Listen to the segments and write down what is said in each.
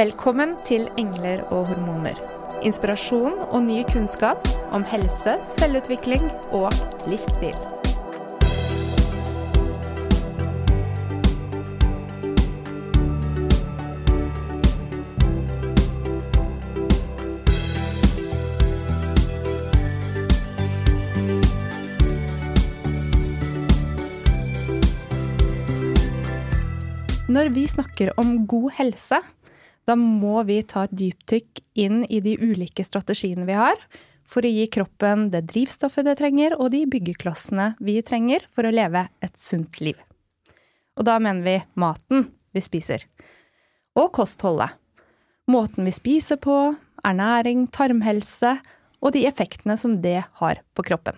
Velkommen til Engler og hormoner. Inspirasjon og ny kunnskap om helse, selvutvikling og livsstil. Når vi snakker om god helse, da må vi ta et dypdykk inn i de ulike strategiene vi har for å gi kroppen det drivstoffet det trenger, og de byggeklossene vi trenger for å leve et sunt liv. Og da mener vi maten vi spiser. Og kostholdet. Måten vi spiser på, ernæring, tarmhelse og de effektene som det har på kroppen.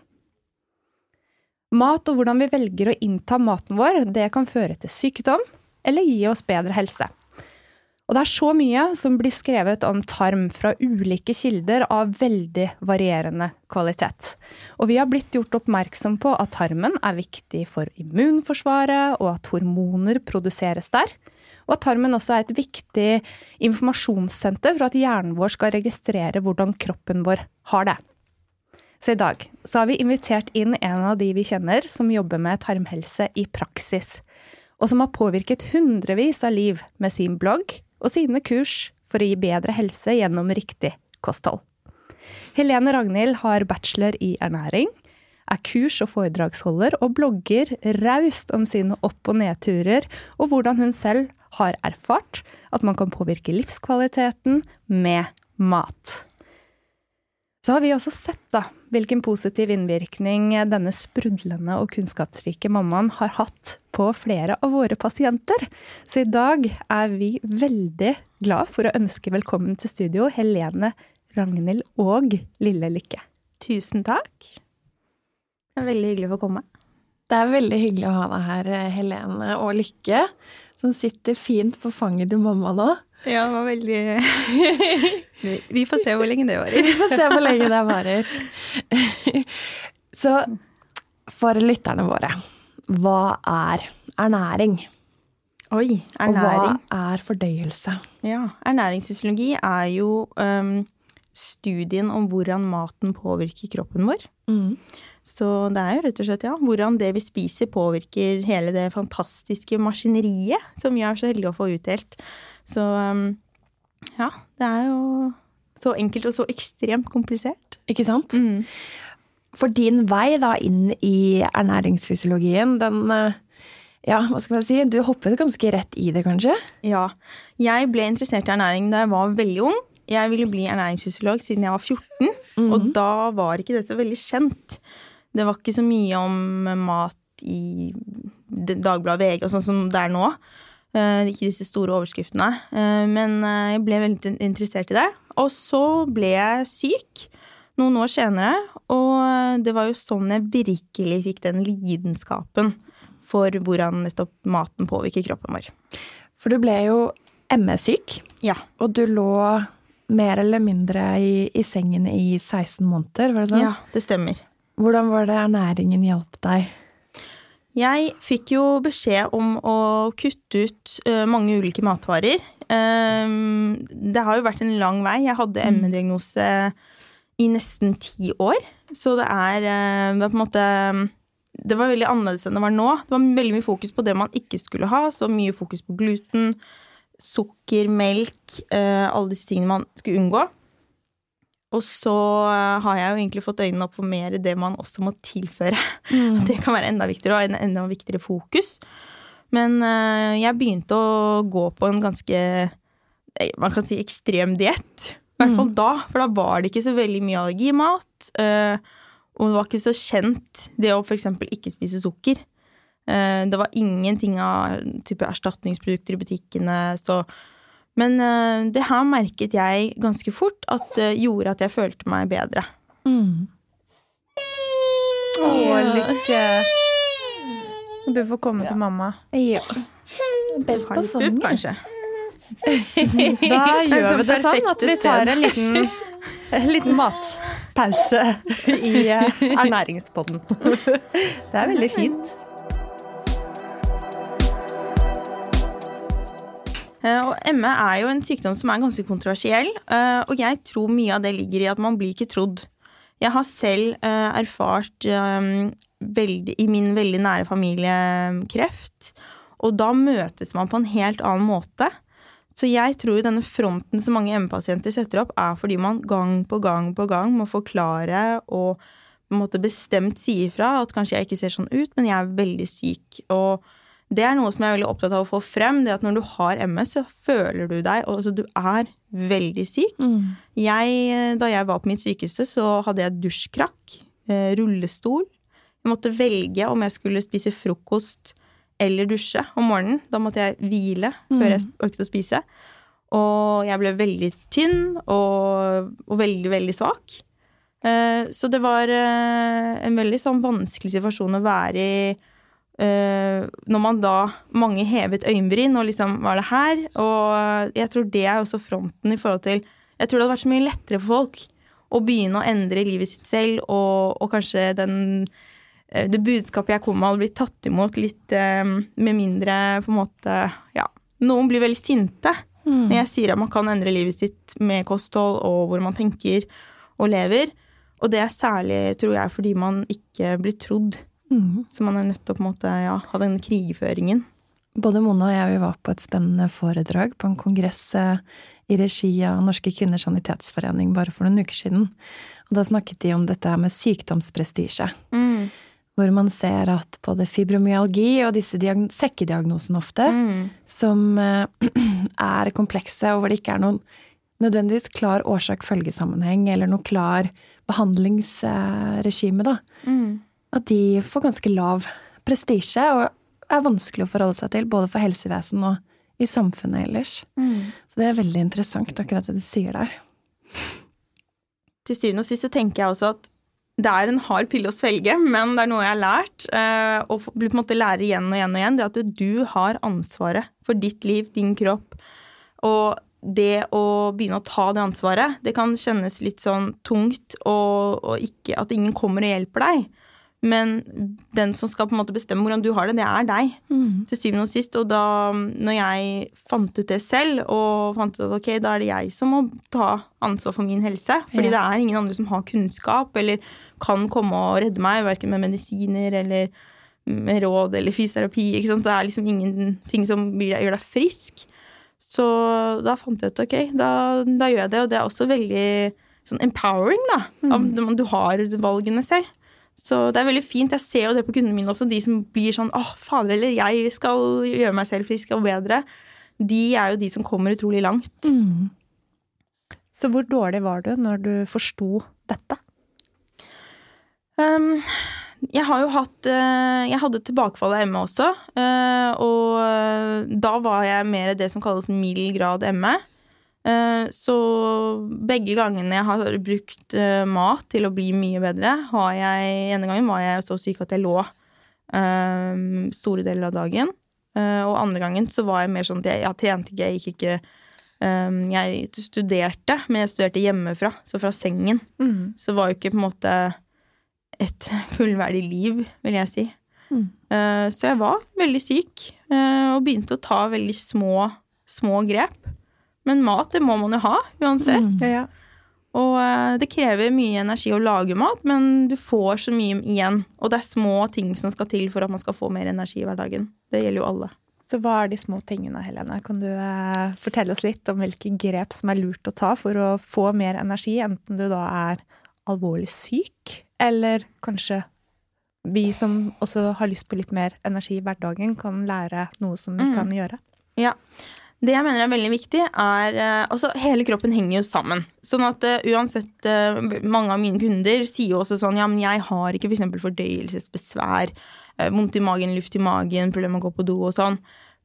Mat og hvordan vi velger å innta maten vår, det kan føre til sykdom eller gi oss bedre helse. Og det er så mye som blir skrevet om tarm fra ulike kilder av veldig varierende kvalitet. Og vi har blitt gjort oppmerksom på at tarmen er viktig for immunforsvaret, og at hormoner produseres der. Og at tarmen også er et viktig informasjonssenter for at hjernen vår skal registrere hvordan kroppen vår har det. Så i dag så har vi invitert inn en av de vi kjenner som jobber med tarmhelse i praksis og som har påvirket hundrevis av liv med sin blogg og sine kurs for å gi bedre helse gjennom riktig kosthold. Helene Ragnhild har bachelor i ernæring, er kurs- og foredragsholder og blogger raust om sine opp- og nedturer og hvordan hun selv har erfart at man kan påvirke livskvaliteten med mat. Så har vi også sett da, hvilken positiv innvirkning denne sprudlende og kunnskapsrike mammaen har hatt på flere av våre pasienter. Så i dag er vi veldig glad for å ønske velkommen til studio Helene Ragnhild og Lille Lykke. Tusen takk. Det er veldig hyggelig å få komme. Det er veldig hyggelig å ha deg her, Helene og Lykke, som sitter fint på fanget til mamma nå. Ja, det var veldig Vi får se hvor lenge det varer. Vi får se hvor lenge det varer. Så for lytterne våre, hva er ernæring? Oi, ernæring. Og hva er fordøyelse? Ja, ernæringsfysiologi er jo um, studien om hvordan maten påvirker kroppen vår. Mm. Så det er jo rett og slett ja, hvordan det vi spiser påvirker hele det fantastiske maskineriet som vi er så heldige å få utdelt. Så um, ja, det er jo så enkelt og så ekstremt komplisert. Ikke sant? Mm. For din vei da inn i ernæringsfysiologien, den eh, ja, hva skal man si, du hoppet ganske rett i det, kanskje? Ja. Jeg ble interessert i ernæring da jeg var veldig ung. Jeg ville bli ernæringsfysiolog siden jeg var 14, mm -hmm. og da var ikke det så veldig kjent. Det var ikke så mye om mat i Dagbladet VG og sånn som det er nå. Uh, ikke disse store overskriftene. Uh, men uh, jeg ble veldig interessert i det. Og så ble jeg syk noen år senere, og det var jo sånn jeg virkelig fikk den lidenskapen for hvordan nettopp maten påvirker kroppen vår. For du ble jo ME-syk, ja. og du lå mer eller mindre i, i sengen i 16 måneder, var det sånn? Ja, det stemmer. Hvordan var det ernæringen hjalp deg? Jeg fikk jo beskjed om å kutte ut uh, mange ulike matvarer. Um, det har jo vært en lang vei. Jeg hadde mm. ME-diagnose i nesten ti år. Så det er, uh, det er på en måte Det var veldig annerledes enn det var nå. Det var veldig mye fokus på det man ikke skulle ha. Så mye fokus på gluten, sukker, melk, uh, alle disse tingene man skulle unngå. Og så eh, har jeg jo egentlig fått øynene opp for mer det man også må tilføre. Mm. Det kan være enda viktigere og en enda viktigere fokus. Men uh, jeg begynte å gå på en ganske eh, man kan si ekstrem diett. I hvert fall mm. da, for da var det ikke så veldig mye allergimat. mat, og det var ikke så kjent det å f.eks. ikke spise sukker. Det var ingenting av type erstatningsprodukter i butikkene. så men uh, det her merket jeg ganske fort at uh, gjorde at jeg følte meg bedre. Mm. Å, lykke. Du får komme ja. til mamma. Ja. Best på fanget. kanskje. Da gjør vi det sånn at vi tar en liten, en liten matpause i uh, ernæringspodden. Det er veldig fint. Og ME er jo en sykdom som er ganske kontroversiell, eh, og jeg tror mye av det ligger i at man blir ikke trodd. Jeg har selv eh, erfart eh, veldig, i min veldig nære familie kreft, og da møtes man på en helt annen måte. Så jeg tror denne fronten som mange ME-pasienter setter opp, er fordi man gang på gang på gang må forklare og på en måte bestemt si ifra at kanskje jeg ikke ser sånn ut, men jeg er veldig syk. Og det er noe som jeg er veldig opptatt av å få frem, det at når du har MS, så føler du deg Altså, du er veldig syk. Jeg, da jeg var på mitt sykeste, så hadde jeg dusjkrakk, eh, rullestol. Jeg måtte velge om jeg skulle spise frokost eller dusje om morgenen. Da måtte jeg hvile før jeg orket å spise. Og jeg ble veldig tynn og, og veldig, veldig svak. Eh, så det var eh, en veldig sånn vanskelig situasjon å være i eh, når man da Mange hevet øyenbryn og liksom Hva er det her? Og jeg tror det er også fronten i forhold til Jeg tror det hadde vært så mye lettere for folk å begynne å endre livet sitt selv, og, og kanskje den eh, det budskapet jeg kom med, hadde blitt tatt imot litt eh, med mindre på en måte Ja, noen blir veldig sinte når jeg sier at man kan endre livet sitt med kosthold og hvor man tenker og lever. Og det er særlig, tror jeg, fordi man ikke blir trodd. Mm. Så man er nødt til å på en måte, ja, ha den krigføringen. Både Mona og jeg vi var på et spennende foredrag på en kongress eh, i regi av Norske kvinners sanitetsforening bare for noen uker siden. Og da snakket de om dette med sykdomsprestisje. Mm. Hvor man ser at både fibromyalgi og disse diagn- sekkediagnosene ofte, Mm. som eh, er komplekse, og hvor det ikke er noen nødvendigvis klar årsak-følgesammenheng eller noe klar behandlingsregime, da, Mm. At de får ganske lav prestisje og er vanskelig å forholde seg til, både for helsevesen og i samfunnet ellers. Mm. Så det er veldig interessant, akkurat det du sier der. Til syvende og sist så tenker jeg også at det er en hard pille å svelge, men det er noe jeg har lært, eh, og blir på en måte lærer igjen og igjen og igjen, det at du har ansvaret for ditt liv, din kropp. Og det å begynne å ta det ansvaret, det kan kjennes litt sånn tungt, og, og ikke at ingen kommer og hjelper deg. Men den som skal på en måte bestemme hvordan du har det, det er deg til syvende og sist. Og da når jeg fant ut det selv, og fant ut at ok, da er det jeg som må ta ansvar for min helse, fordi Ja. det er ingen andre som har kunnskap eller kan komme og redde meg, verken med medisiner eller med råd eller fysioterapi. ikke sant? Det er liksom ingenting som gjør deg frisk. Så da fant jeg ut ok, da, da gjør jeg det, og det er også veldig sånn empowering, da. Mm. Du har valgene selv. Så det er veldig fint. Jeg ser jo det på kundene mine også, de som blir sånn åh, fader, eller jeg skal gjøre meg selv frisk og bedre. De er jo de som kommer utrolig langt. Mm. Så hvor dårlig var du når du forsto dette? Um, jeg har jo hatt eh, Jeg hadde tilbakefall av ME også. eh, og da var jeg mer det som kalles mild grad ME. Eh, så begge gangene jeg har brukt eh, mat til å bli mye bedre, har jeg ene gangen var jeg så syk at jeg lå eh, store deler av dagen. Og andre gangen så var jeg mer sånn at jeg, jeg trente ikke, jeg gikk ikke Jeg studerte, men jeg studerte hjemmefra, så fra sengen Mm. så var jo ikke på en måte et fullverdig liv, vil jeg si. Mm. Så jeg var veldig syk, og begynte å ta veldig små, små grep. Men mat, det må man jo ha, uansett. Mm. Ja. Og eh, det krever mye energi å lage mat, men du får så mye igjen. Og det er små ting som skal til for at man skal få mer energi i hverdagen. Det gjelder jo alle. Så hva er de små tingene, Helene? Kan du eh, fortelle oss litt om hvilke grep som er lurt å ta for å få mer energi, enten du da er alvorlig syk, eller kanskje vi som også har lyst på litt mer energi i hverdagen, kan lære noe som vi Mm. kan gjøre? Ja. Det jeg mener er veldig viktig, er eh, Altså, hele kroppen henger jo sammen. Sånn at uh, uansett uh, Mange av mine kunder sier jo også sånn Ja, men jeg har ikke f.eks. For fordøyelsesbesvær, uh, vondt i magen, luft i magen, problemer med å gå på do og sånn.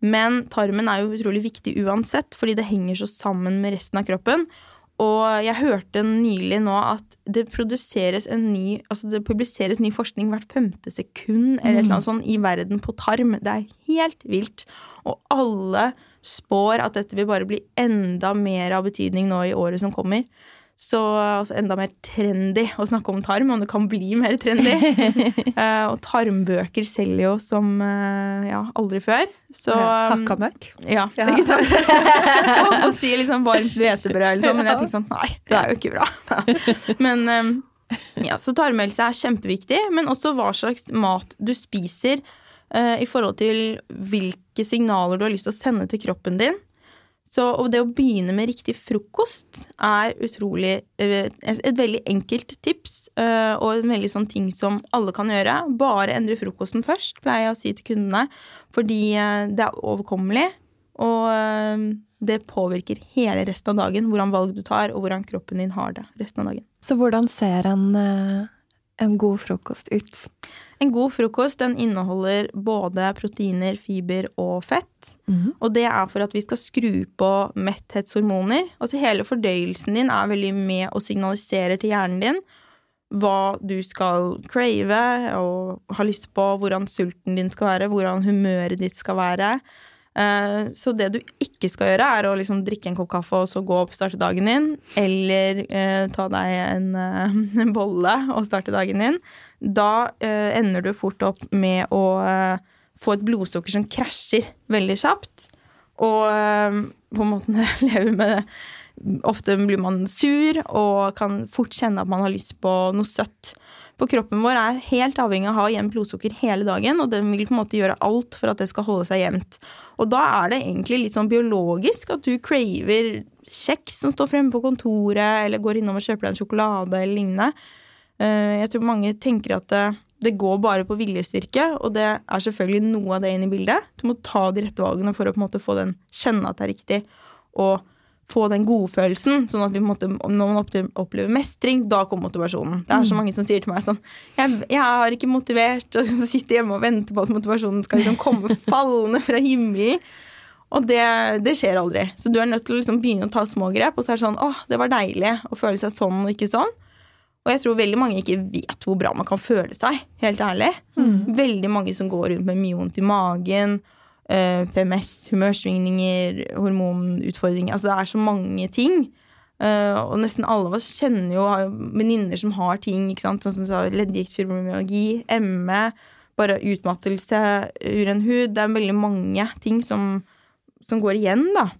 Men tarmen er jo utrolig viktig uansett, fordi det henger så sammen med resten av kroppen. Og jeg hørte nylig nå at det produseres en ny Altså det publiseres ny forskning hvert femte sekund eller et eller annet sånt i verden på tarm. Det er helt vilt. Og alle spår at dette vil bare bli enda mer av betydning nå i året som kommer. Så altså, enda mer trendy å snakke om tarm, om det kan bli mer trendy. uh, og tarmbøker selger jo som uh, ja, aldri før. Så Hakka møkk. Ja, Ja. ikke sant? og si liksom varmt hvetebrød, liksom, men jeg tenkte sånn Nei, det er jo ikke bra. Men um, ja, Så tarmhelse er kjempeviktig, men også hva slags mat du spiser i forhold til hvilke signaler du har lyst til å sende til kroppen din. Så det å begynne med riktig frokost er utrolig eh, et, veldig enkelt tips, eh, og en veldig sånn ting som alle kan gjøre. Bare endre frokosten først, pleier jeg å si til kundene, fordi eh, det er overkommelig, og eh, det påvirker hele resten av dagen, hvordan valg du tar, og hvordan kroppen din har det resten av dagen. Så hvordan ser en, eh, en god frokost ut? En god frokost den inneholder både proteiner, fiber og fett. Og det er for at vi skal skru på metthetshormoner. Altså hele fordøyelsen din er veldig med og signaliserer til hjernen din hva du skal crave og ha lyst på, hvordan sulten din skal være, hvordan humøret ditt skal være. Eh, Så det du ikke skal gjøre, er å liksom drikke en kopp kaffe og så gå opp og starte dagen din, eller eh, ta deg en, eh, en bolle og starte dagen din. Da eh, ender du fort opp med å eh, få et blodsukker som krasjer veldig kjapt. Og eh, på en måte leve med det. Ofte blir man sur og kan fort kjenne at man har lyst på noe søtt. For kroppen vår er helt avhengig av å ha jevnt blodsukker hele dagen, og den vil på en måte gjøre alt for at det skal holde seg jevnt. Og da er det egentlig litt sånn biologisk at du craver kjeks som står fremme på kontoret, eller går innom og kjøper deg en sjokolade eller lignende. Eh, Jeg tror mange tenker at det, det går bare på viljestyrke, og det er selvfølgelig noe av det inne i bildet. Du må ta de rette valgene for å på en måte få den kjenne at det er riktig, og få den godfølelsen. Sånn at vi måtte, når man opplever- mestring, da kommer motivasjonen. Det er så mange som sier til meg sånn Jeg, jeg er ikke motivert, og så sitter hjemme og venter på at motivasjonen skal liksom komme fallende fra himmelen. Og det, det skjer aldri. Så du er nødt til å liksom begynne å ta små grep, og så er det sånn åh, det var deilig å føle seg sånn og ikke sånn. Og jeg tror veldig mange ikke vet hvor bra man kan føle seg, helt ærlig. Veldig mange som går rundt med mye vondt i magen, PMS, humørsvingninger, hormonutfordringer. Altså det er så mange ting. Eh, og nesten alle av oss kjenner jo, har venninner som har ting, ikke sant? sånn som du sa, leddgikt, fibromyalgi, ME, bare utmattelse, uren hud. Det er veldig mange ting som, som går igjen, da.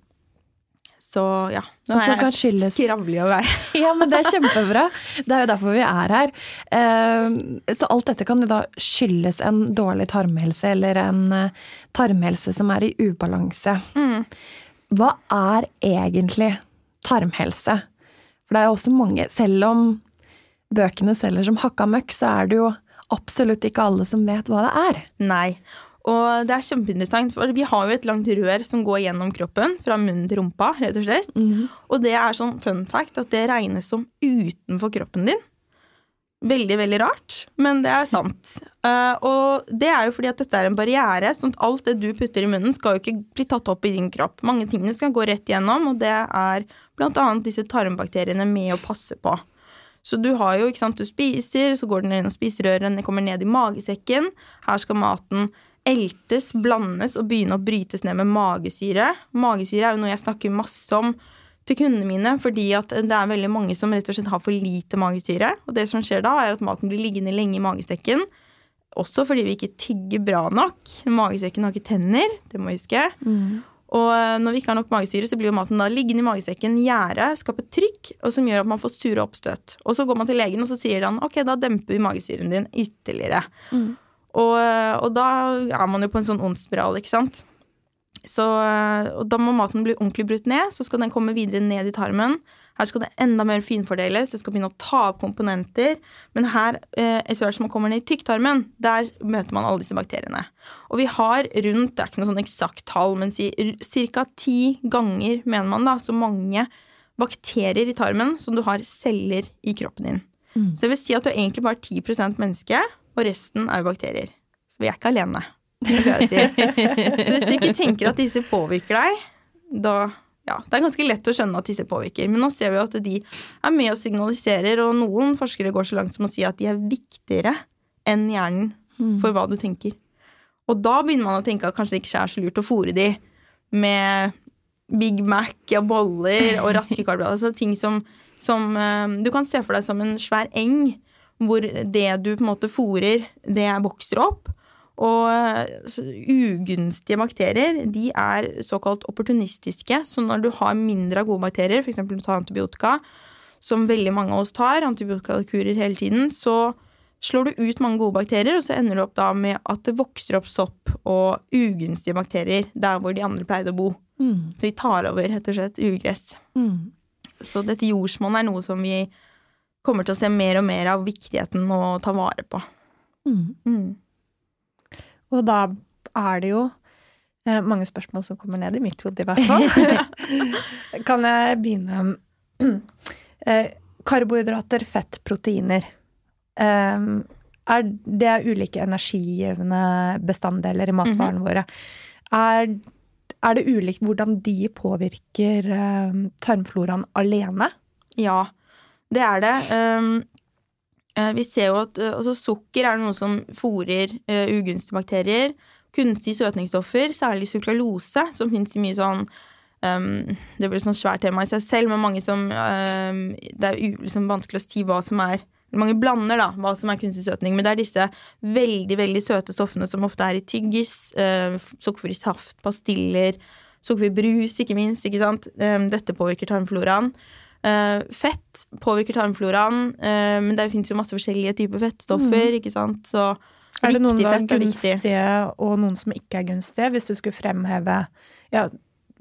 Så ja. Nå er jeg skravlig av deg Ja, men det er kjempebra. Det er jo derfor vi er her. Eh, Så alt dette kan jo da skyldes en dårlig tarmhelse, eller en eh, tarmhelse som er i ubalanse. Mm. Hva er egentlig tarmhelse? For det er jo også mange, selv om bøkene selger som hakka møkk, så er det jo absolutt ikke alle som vet hva det er. Nei. Og det er kjempeinteressant, for vi har jo et langt rør som går gjennom kroppen, fra munnen til rumpa, rett og slett. Og det er sånn fun fact at det regnes som utenfor kroppen din. Veldig, veldig rart, men det er sant. Uh, og det er jo fordi at dette er en barriere, sånn at alt det du putter i munnen, skal jo ikke bli tatt opp i din kropp. Mange tingene skal gå rett igjennom, og det er blant annet disse tarmbakteriene med å passe på. Så du har jo, ikke sant, du spiser, så går den inn og spiserøret, den kommer ned i magesekken. Her skal maten eltes, blandes og begynne å brytes ned med magesyre. Magesyre er jo noe jeg snakker masse om til kundene mine, fordi at det er veldig mange som rett og slett har for lite magesyre. Og det som skjer da, er at maten blir liggende lenge i magesekken. Også fordi vi ikke tygger bra nok. Magesekken har ikke tenner, det må vi huske. Og eh, når vi ikke har nok magesyre, så blir jo maten da liggende i magesekken, gjære, skape trykk, og som gjør at man får sure oppstøt. Og så går man til legen, og så sier han ok, da demper vi magesyren din ytterligere. Og, eh, og da er man jo på en sånn ond spiral, ikke sant. Så eh, og da må maten bli ordentlig brutt ned, så skal den komme videre ned i tarmen. Her skal det enda mer finfordeles, det skal begynne å ta opp komponenter. Men her, eh, etter hvert som man kommer ned i tykktarmen, der møter man alle disse bakteriene. Og vi har rundt, det er ikke noe sånn eksakt tall, men si ca. ti ganger, mener man da, så mange bakterier i tarmen som du har celler i kroppen din. Så det vil si at du er egentlig bare 10 menneske, og resten er jo bakterier. Så vi er ikke alene. Det vil jeg si. Så hvis du ikke tenker at disse påvirker deg, da ja, Det er ganske lett å skjønne at disse påvirker. Men nå ser vi at de er med og signaliserer, og noen forskere går så langt som å si at de er viktigere enn hjernen for hva du tenker. Og da begynner man å tenke at kanskje det ikke er så lurt å fòre de med Big Mac og boller og raske karbohydrater. Altså ting som som eh, Du kan se for deg som en svær eng hvor det du på en måte fôrer, det vokser opp. Og eh, ugunstige bakterier de er såkalt opportunistiske. Så når du har mindre av gode bakterier, f.eks. du tar antibiotika, som veldig mange av oss tar, antibiotikakurer hele tiden, så slår du ut mange gode bakterier, og så ender du opp da med at det vokser opp sopp og ugunstige bakterier der hvor de andre pleide å bo. Mm. De tar over, rett og slett, ugress. Mm. Så dette jordsmonnet er noe som vi kommer til å se mer og mer av viktigheten å ta vare på. Mm. Mm. Og da er det jo eh, mange spørsmål som kommer ned i mitt hode, i hvert fall. kan jeg begynne eh, Karbohydrater, fett, proteiner. Eh, er, det er ulike energigivende bestanddeler i matvarene våre. Er, er det ulikt hvordan de påvirker eh, tarmfloraen alene? Ja, det er det. Um, eh, vi ser jo at eh, altså, sukker er noe som fòrer eh, ugunstige bakterier. Kunstige søtningsstoffer, særlig sukralose, som fins i mye sånn um, Det blir et sånn svært tema i seg selv, men mange som um, Det er liksom, vanskelig å si hva som er mange blander da, hva som er kunstig søtning, men det er disse veldig veldig søte stoffene som ofte er i tyggis, uh, sukkerfri saft, pastiller, sukkerfri brus, ikke minst. ikke sant? Um, dette påvirker tarmfloraen. Uh, fett påvirker tarmfloraen, uh, men det fins jo masse forskjellige typer fettstoffer, ikke sant. Så Er det noen som er fett er gunstige, og noen som ikke er gunstige? Hvis du skulle fremheve ja,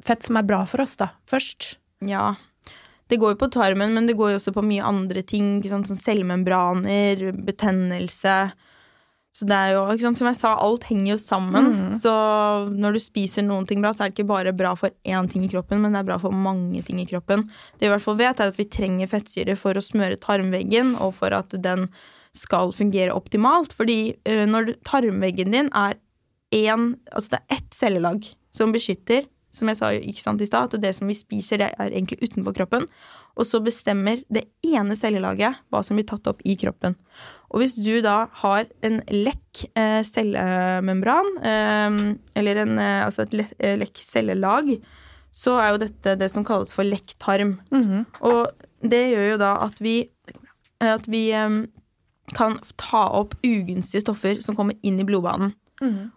fett som er bra for oss, da, først. Ja. Det går jo på tarmen, men det går også på mye andre ting. Ikke sant? Sånn cellemembraner, betennelse. Så det er jo, sant? Som jeg sa, alt henger jo sammen. Mm. Så når du spiser noen ting bra, så er det ikke bare bra for én ting i kroppen, men det er bra for mange ting i kroppen. Det vi i hvert fall vet, er at vi trenger fettsyre for å smøre tarmveggen, og for at den skal fungere optimalt. Fordi eh, når tarmveggen din er én Altså det er ett cellelag som beskytter som jeg sa ikke sant i stad, at det som vi spiser, det er egentlig utenfor kroppen. Og så bestemmer det ene cellelaget hva som blir tatt opp i kroppen. Og hvis du da har en lekk eh, cellemembran, eh, eller en, eh, altså et le eh, lekk cellelag, så er jo dette det som kalles for lekktarm. Og det gjør jo da at vi, at vi eh, kan ta opp ugunstige stoffer som kommer inn i blodbanen.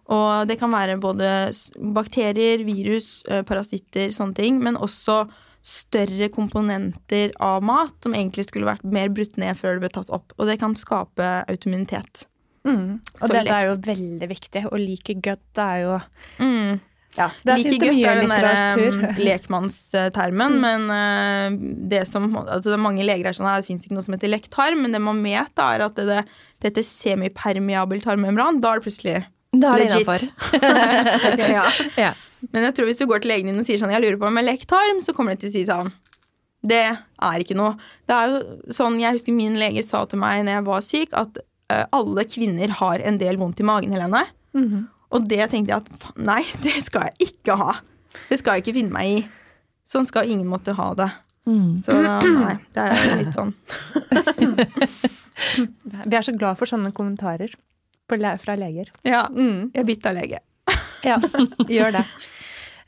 Og det kan være både bakterier, virus, eh, parasitter, sånne ting, men også større komponenter av mat som egentlig skulle vært mer brutt ned før det ble tatt opp. Og det kan skape autoimmunitet. Mm. Og dette det, er jo veldig viktig. Og like godt er jo Mm. Ja, like det gutt mye er den der, lekmannstermen, mm. men uh, det som altså det er Mange leger er sånn at det fins ikke noe som heter lektarm, men det man vet, er at det, det, dette semipermeabel tarmmembran, da er det plutselig Da er det innafor. okay, ja. Ja. Men jeg tror hvis du går til legen din og sier sånn, jeg lurer på om jeg har lekktarm, så kommer de til å si sånn, det er ikke noe. Det er jo sånn, jeg husker min lege sa til meg når jeg var syk, at uh, alle kvinner har en del vondt i magen, Helene. Mhm. Og det tenkte jeg at nei, det skal jeg ikke ha. Det skal jeg ikke finne meg i. Sånn skal ingen måtte ha det. Mm. Så nei, det er litt sånn. Vi er så glad for sånne kommentarer le- fra leger. Ja, Mm. jeg bytta lege. Ja, gjør det.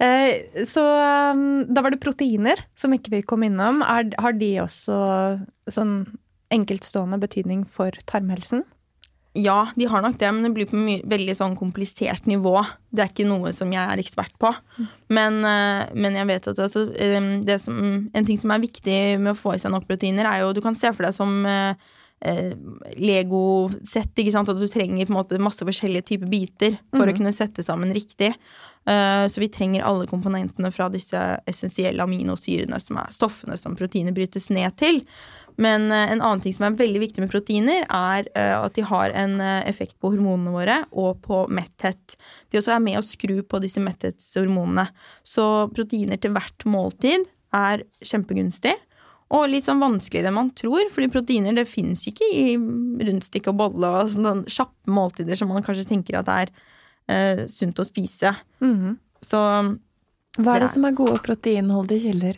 Eh, Så um, da var det proteiner som ikke vi kom innom. Er, har de også sånn enkeltstående betydning for tarmhelsen? Ja, de har nok det, men det blir på mye, veldig sånn komplisert nivå. Det er ikke noe som jeg er ekspert på. Men, eh, men jeg vet at altså, det som, en ting som er viktig med å få i seg nok proteiner, er jo Du kan se for deg som eh, eh, Lego-sett, ikke sant. At du trenger på en måte masse forskjellige typer biter for å kunne sette sammen riktig. Eh, så vi trenger alle komponentene fra disse essensielle aminosyrene, som er stoffene som proteiner brytes ned til. Men eh, en annen ting som er veldig viktig med proteiner, er eh, at de har en effekt på hormonene våre og på metthet. De også er med å skru på disse metthetshormonene. Så proteiner til hvert måltid er kjempegunstig. Og litt sånn vanskeligere enn man tror, fordi proteiner det fins ikke i rundstykke og bolle og sånne kjappe måltider som man kanskje tenker at er eh, sunt å spise. Mhm. Så Hva er Det det er- som er gode proteinholdige kilder?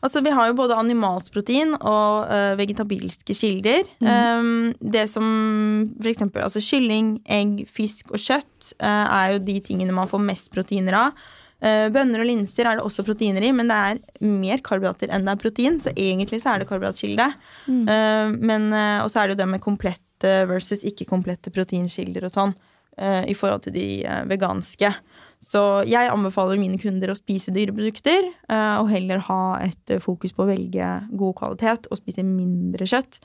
Altså, vi har jo både animalsk protein og øh, vegetabilske kilder. Um, det som for eksempel altså kylling, egg, fisk og kjøtt øh, er jo de tingene man får mest proteiner av. Eh, Bønner og linser er det også proteiner i, men det er mer karbohydrater enn det er protein, så egentlig så er det karbohydratkilde. Mm. Men, eh, og så er det jo det med komplette versus ikke-komplette proteinkilder og sånn, eh, i forhold til de eh, veganske. Så jeg anbefaler mine kunder å spise dyreprodukter, eh, og heller ha et eh, fokus på å velge god kvalitet og spise mindre kjøtt.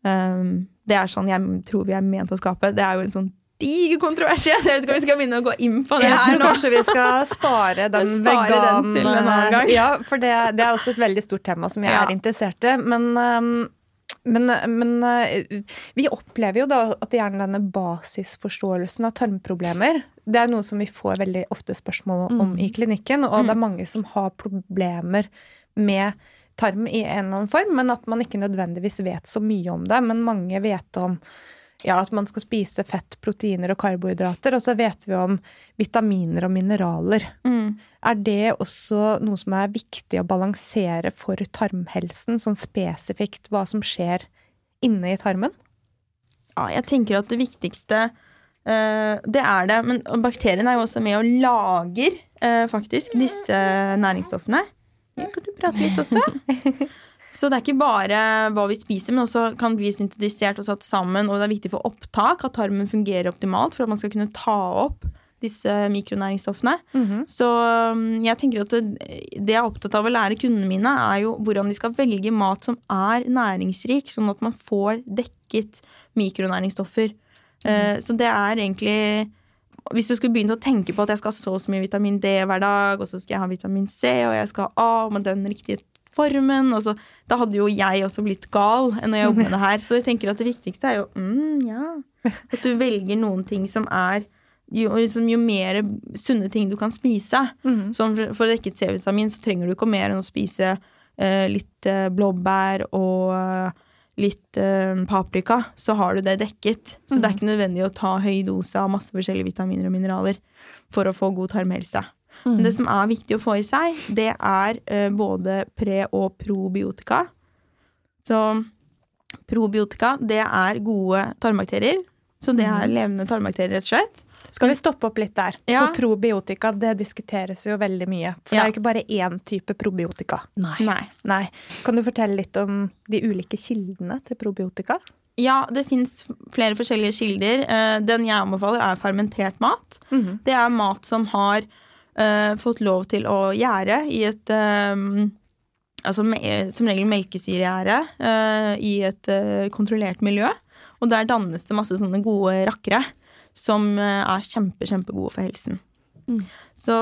Det er sånn jeg tror vi er ment å skape. Det er jo en sånn diger kontrovers, så jeg vet ikke om vi skal begynne å gå inn på det Jeg her tror kanskje vi skal spare den Spare den til en annen gang. Ja, for det, det er også et veldig stort tema som jeg Ja. er interessert i. Men, um, men, men uh, vi opplever jo da at gjerne denne basisforståelsen av tarmproblemer Det er noe som vi får veldig ofte spørsmål om i klinikken, og det er mange som har problemer med tarm i en eller annen form, men at man ikke nødvendigvis vet så mye om det. Men mange vet om ja, at man skal spise fett, proteiner og karbohydrater, og så vet vi om vitaminer og mineraler. Mm. Er det også noe som er viktig å balansere for tarmhelsen, sånn spesifikt hva som skjer inne i tarmen? Ja, jeg tenker at det viktigste eh, Det er det. Men bakteriene er jo også med og lager eh, faktisk disse næringsstoffene. Kan du prate litt også? Så det er ikke bare hva vi spiser, men også kan bli syntetisert og satt sammen. Og det er viktig for opptak at tarmen fungerer optimalt for at man skal kunne ta opp disse mikronæringsstoffene. Så um, jeg tenker at det, det jeg er opptatt av å lære kundene mine, er jo hvordan de skal velge mat som er næringsrik, sånn at man får dekket mikronæringsstoffer. Eh, så det er egentlig Hvis du skulle begynt å tenke på at jeg skal ha så og så mye vitamin D hver dag, og så skal jeg ha vitamin C, og jeg skal ha A med den riktige formen og så, Da hadde jo jeg også blitt gal enn å jobbe med det her. Så jeg tenker at det viktigste er jo mm, ja, at du velger noen ting som er jo, liksom, jo mer sunne ting du kan spise. Som for, for å dekke et C-vitamin så trenger du ikke mer enn å spise eh, litt eh, blåbær og eh, litt eh, paprika, så har du det dekket. Så det er ikke nødvendig å ta høy dose av masse forskjellige vitaminer og mineraler for å få god tarmhelse. Men det som er viktig å få i seg, det er uh, både pre- og probiotika. Så probiotika, det er gode tarmbakterier. Så det er levende tarmbakterier, rett og slett. Skal vi stoppe opp litt der? Ja. For probiotika det diskuteres jo veldig mye. For det er jo ikke bare én type probiotika. Nei. Nei. Nei. Kan du fortelle litt om de ulike kildene til probiotika? Ja, det fins flere forskjellige kilder. Eh, Den jeg anbefaler, er fermentert mat. Mhm. Det er mat som har eh, fått lov til å gjære i et eh, Altså som regel melkesyregjære uh, i et uh, kontrollert miljø. Og der dannes det masse sånne gode rakkere som er kjempe, kjempegode for helsen. Mm. Så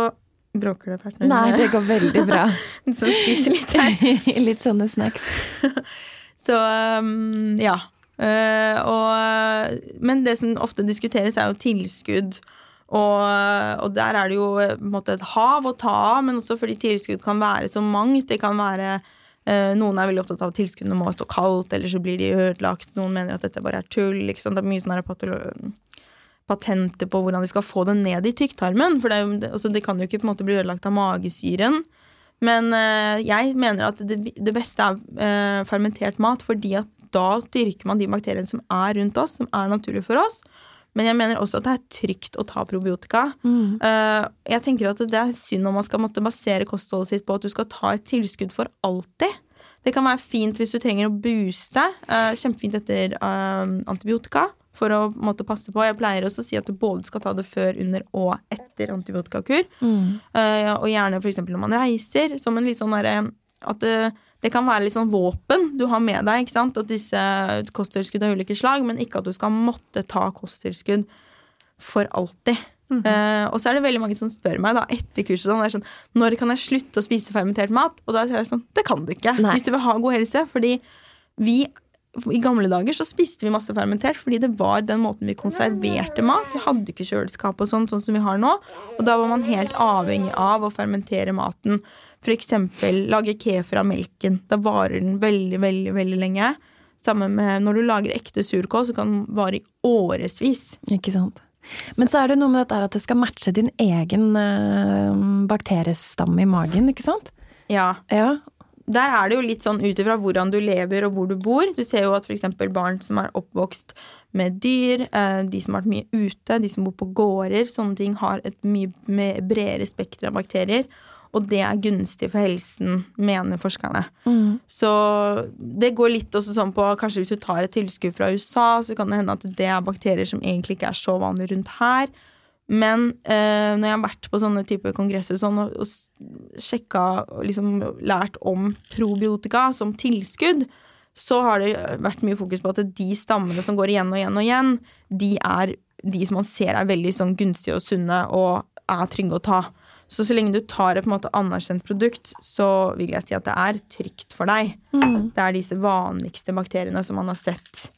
Bråker det når Nei, det går veldig bra. så spiser litt her. Litt sånne snacks. Så um, ja. Uh, og, men det som ofte diskuteres, er jo tilskudd. Og, og der er det jo eh, måte et hav å ta av, men også fordi tilskudd kan være så mangt. Det kan være eh, Noen er veldig opptatt av at tilskuddene må stå kaldt, eller så blir de ødelagt. Noen mener at dette bare er tull. Det er mye sånn patenter på hvordan de skal få det ned i tykktarmen. For det, jo, altså det kan jo ikke måte bli ødelagt av magesyren. Men eh, jeg mener at det, det beste er eh, fermentert mat, fordi at da dyrker man de bakteriene som er rundt oss, som er naturlige for oss. Men jeg mener også at det er trygt å ta probiotika. Mm. jeg tenker at det er synd om man skal måtte basere kostholdet sitt på at du skal ta et tilskudd for alltid. Det kan være fint hvis du trenger å booste. eh, kjempefint etter eh, antibiotika for å måte passe på. Jeg pleier også å si at du både skal ta det før, under og etter antibiotikakur. Eh, og gjerne f.eks. når man reiser, som en litt sånn derre At det, det kan være litt sånn våpen du har med deg. ikke sant? At disse kosttilskudd av ulike slag, men ikke at du skal måtte ta kosttilskudd for alltid. Eh, og så er det veldig mange som spør meg da etter kurset sånn, er sånn, når kan jeg slutte å spise fermentert mat. Og da sier jeg sånn det kan du ikke Nei. hvis du vil ha god helse. Fordi vi i gamle dager så spiste vi masse fermentert fordi det var den måten vi konserverte mat. Vi hadde ikke kjøleskap og sånn, sånn som vi har nå. Og da var man helt avhengig av å fermentere maten. Eksempel lage kefir av melken. Da varer den veldig, veldig, veldig lenge. Sammen med når du lager ekte surkål, så kan den vare i årevis. Ikke sant. Men så er det noe med dette at det skal matche din egen eh, bakteriestamme i magen, ikke sant? Ja, Ja. der er det jo litt sånn ut ifra hvordan du lever og hvor du bor. Du ser jo at f.eks. barn som er oppvokst med dyr, eh, de som har vært mye ute, de som bor på gårder. Sånne ting har et mye bredere spekter av bakterier. Og det er gunstig for helsen, mener forskerne. Mm. Så det går litt også sånn på Kanskje hvis du tar et tilskudd fra USA, så kan det hende at det er bakterier som egentlig ikke er så vanlige rundt her. Men eh, når jeg har vært på sånne typer kongresser sånn, og, og sjekka og liksom lært om probiotika som tilskudd, så har det vært mye fokus på at de stammene som går igjen og igjen og igjen, de er de som man ser er veldig sånn gunstige og sunne og er trygge å ta. Så så lenge du tar et på en måte anerkjent produkt, så vil jeg si at det er trygt for deg. Mm. Det er disse vanligste bakteriene som man har sett.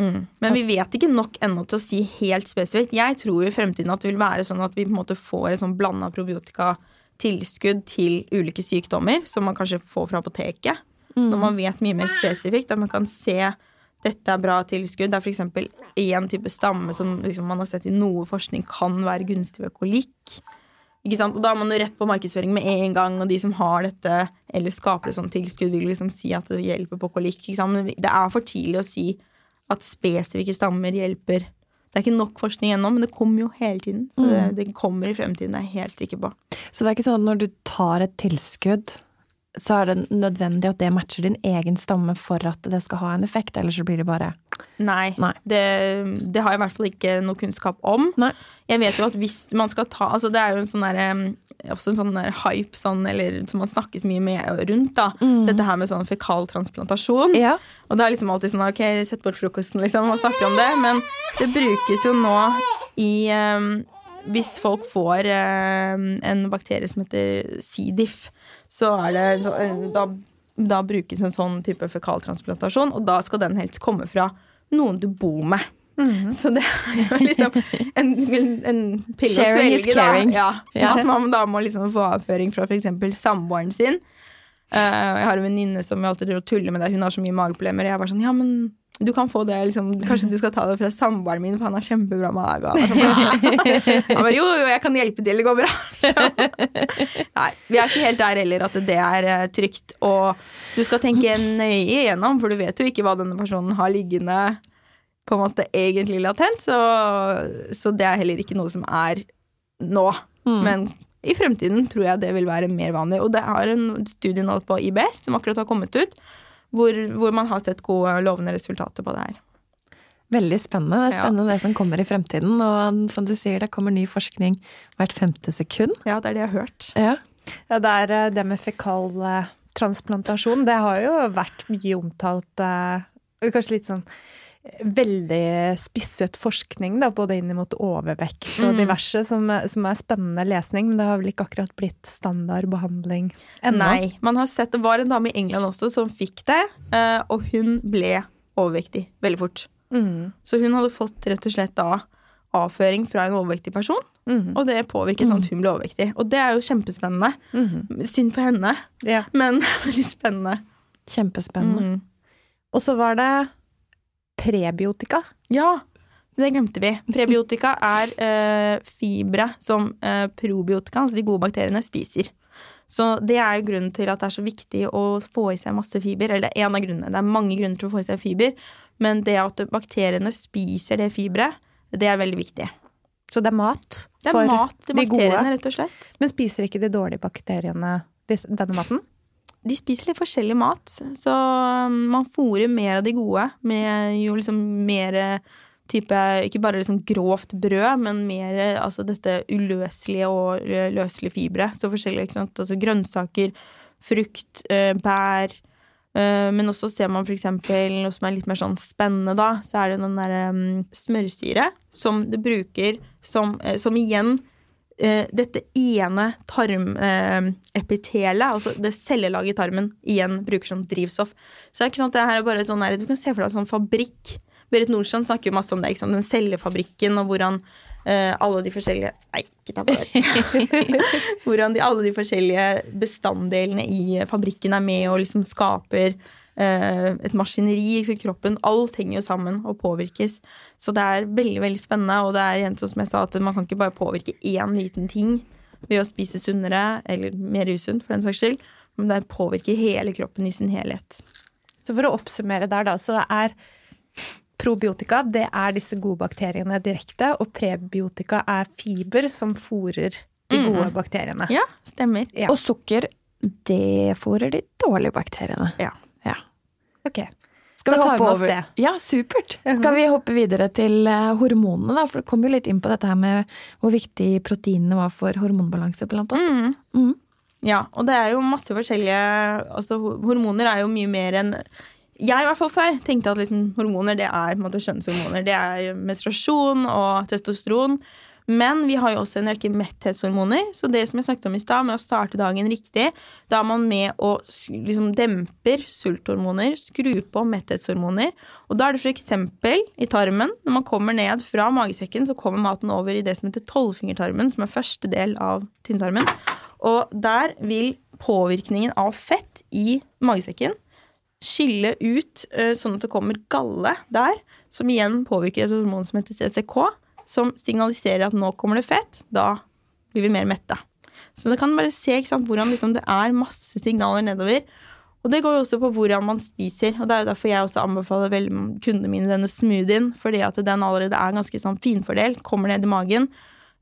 Mm. Men vi vet ikke nok ennå til å si helt spesifikt. Jeg tror i fremtiden at det vil være sånn at vi på en måte får et sånn blanda probiotika-tilskudd til ulike sykdommer, som man kanskje får fra apoteket. Når man vet mye mer spesifikt, at man kan se dette er bra tilskudd. Det er f.eks. én type stamme som liksom man har sett i noe forskning kan være gunstig ved kolikk. Ikke sant? Og da er man jo rett på markedsføring med en gang, og de som har dette eller skaper et sånt tilskudd, vil liksom si at det hjelper på kolikk. Det er for tidlig å si at spesifikke stammer hjelper. Det er ikke nok forskning ennå, men det kommer jo hele tiden. Så det, det kommer i fremtiden, det er jeg helt sikker på. Så det er ikke sånn at når du tar et tilskudd, så er det nødvendig at det matcher din egen stamme for at det skal ha en effekt, eller så blir det bare Nei. Nei. Det, det har jeg i hvert fall ikke noe kunnskap om. Nei. Jeg vet jo at hvis man skal ta Altså det er jo en sånn der, også en sånn der hype sånn, eller som man snakkes mye med rundt, da. Dette her med sånn fekaltransplantasjon. Ja. Og det er liksom alltid sånn ok, sett bort frokosten, liksom, og snakker om det. Men det brukes jo nå i em, Hvis folk får em, en bakterie som heter C. diff, så er det da, da brukes en sånn type fekaltransplantasjon, og da skal den helst komme fra noen du bor med. Så det er jo liksom en, en pille å svelge, da. Ja, Ja. At man da må liksom få avføring fra f.eks. samboeren sin. Uh, jeg har en venninne som jeg alltid og tuller med det. Hun har så mye mageproblemer. Jeg var sånn, ja, men du kan få det, liksom. Kanskje du skal ta det fra samboeren min, for han har kjempebra mage. Han bare, jo, jo, jeg kan hjelpe til, det går bra. Liksom. Nei, vi er ikke helt der heller at det er eh, trygt. Og du skal tenke nøye igjennom, for du vet jo ikke hva denne personen har liggende på en måte egentlig latent. Så, så det er heller ikke noe som er nå. Men i fremtiden tror jeg det vil være mer vanlig. Og det har en studie nå på IBS som akkurat har kommet ut, hvor, hvor man har sett gode, lovende resultater på det her. Veldig spennende. Det er Ja. spennende det som kommer i fremtiden. Og som du sier, det kommer ny forskning hvert femte sekund. Ja, det er det jeg har hørt. Ja. Ja, det er eh, det med fekaltransplantasjon. Det har jo vært mye omtalt eh, Kanskje litt sånn eh, veldig spisset forskning, da, både inn mot overvekt og Mm. diverse, som, som er spennende lesning, men det har vel ikke akkurat blitt standard behandling ennå. Nei. Man har sett, Det var en dame i England også som fikk det, eh, og hun ble overvektig veldig fort. Mm. Så hun hadde fått rett og slett da avføring fra en overvektig person, Mm. og det påvirker sånn at hun ble overvektig. Og det er jo kjempespennende. Mm. Synd for henne, Ja. men veldig spennende. Kjempespennende. Mm. Og så var det prebiotika. Ja, det glemte vi. Prebiotika er eh, fibre som eh, probiotika, altså de gode bakteriene, spiser. Så det er jo grunnen til at det er så viktig å få i seg masse fiber. Eller det er en av grunnene. Det er mange grunner til å få i seg fiber, men det at bakteriene spiser det fiberet, det er veldig viktig. Så det er mat Det er for mat til de gode. bakteriene, rett og slett. Men spiser ikke de dårlige bakteriene denne maten? De spiser litt forskjellig mat, så um, man fôrer mer av de gode med jo liksom mer eh, type Ikke bare liksom grovt brød, men mer eh, altså dette uløselige og løselige fibre. Så forskjellig, ikke sant. Altså grønnsaker, frukt, eh, bær. Men også ser man eksempel noe som er litt mer sånn spennende, da. Så er det den derre um, smørsyre som du bruker som, som igjen eh, dette ene tarmepitelet, altså det cellelaget i tarmen, igjen bruker som drivstoff. Så det er ikke sant, det her er bare sånn her, Du kan se for deg en sånn fabrikk. Berit Nordstrand snakker jo masse om det, ikke sant? den cellefabrikken, og hvordan eh, alle de forskjellige Nei, ikke ta på det. hvordan de, alle de forskjellige bestanddelene i fabrikken er med og liksom skaper eh, et maskineri. Ikke? Kroppen, alt henger jo sammen og påvirkes. Så det er veldig veldig spennende, og det er igjen som jeg sa, at man kan ikke bare påvirke én liten ting ved å spise sunnere, eller mer usunt for den saks skyld, men det påvirker hele kroppen i sin helhet. Så for å oppsummere der, da, så er Probiotika det er disse gode bakteriene direkte, og prebiotika er fiber som fôrer de Mm. gode bakteriene. Ja, stemmer. Ja. Og sukker, det fôrer de dårlige bakteriene. Ja. Ok. Skal Da vi hoppe over? det. Ja, supert. Mhm. Skal vi hoppe videre til eh, hormonene, da? For du kom jo litt inn på dette her med hvor viktig proteinene var for hormonbalanse, blant annet. Mm. Mm. Ja, og det er jo masse forskjellige Altså, hormoner er jo mye mer enn jeg i hvert fall før tenkte at liksom, hormoner det er på en måte kjønnshormoner. Det er menstruasjon og testosteron. Men vi har jo også en rekke metthetshormoner. Så det som jeg snakket om i stad, med å starte dagen riktig, da er man med og liksom demper sulthormoner, skrur på metthetshormoner. Og da er det f.eks. i tarmen. Når man kommer ned fra magesekken, så kommer maten over i det som heter tolvfingertarmen, som er første del av tynntarmen. Og der vil påvirkningen av fett i magesekken skille ut eh, sånn at det kommer galle der, som igjen påvirker et hormon som heter CCK, som signaliserer at nå kommer det fett, da blir vi mer mette. Så da kan bare se sant, hvordan liksom, det er masse signaler nedover. Og det går jo også på hvordan man spiser, og det er jo derfor jeg også anbefaler vel kundene mine denne smoothien, fordi at den allerede er ganske sånn finfordelt, kommer ned i magen.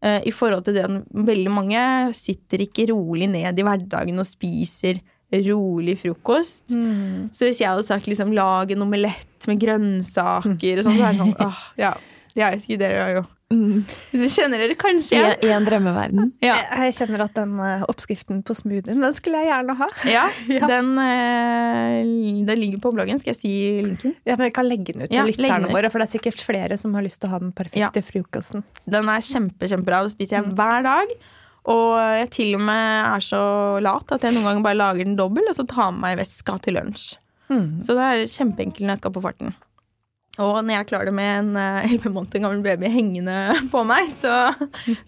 Uh, I forhold til at veldig mange sitter ikke rolig ned i hverdagen og spiser rolig frokost. Mm. Så hvis jeg hadde sagt liksom lag en omelett med grønnsaker og sånn, så er det sånn åh, ja. Jeg ikke, dere er jo Mm. Kjenner dere kanskje I, igjen? I en drømmeverden. Ja. Jeg kjenner at den eh, oppskriften på smoothien, den skulle jeg gjerne ha. ja. Ja. Den, eh, den ligger på bloggen. Skal jeg si linken? Ja, men Jeg kan legge den ut til Ja, lytterne våre, for det er sikkert flere som har lyst til å ha den perfekte frokosten. Den er kjempe, kjempebra. Det spiser jeg hver dag. Og jeg til og med er så lat at jeg noen ganger bare lager den dobbel, og så tar med meg veska til lunsj. Mm. Så det er kjempeenkelt når jeg skal på farten. Og når jeg klarer det med en elleve 11 måneder gammel baby hengende på meg, så,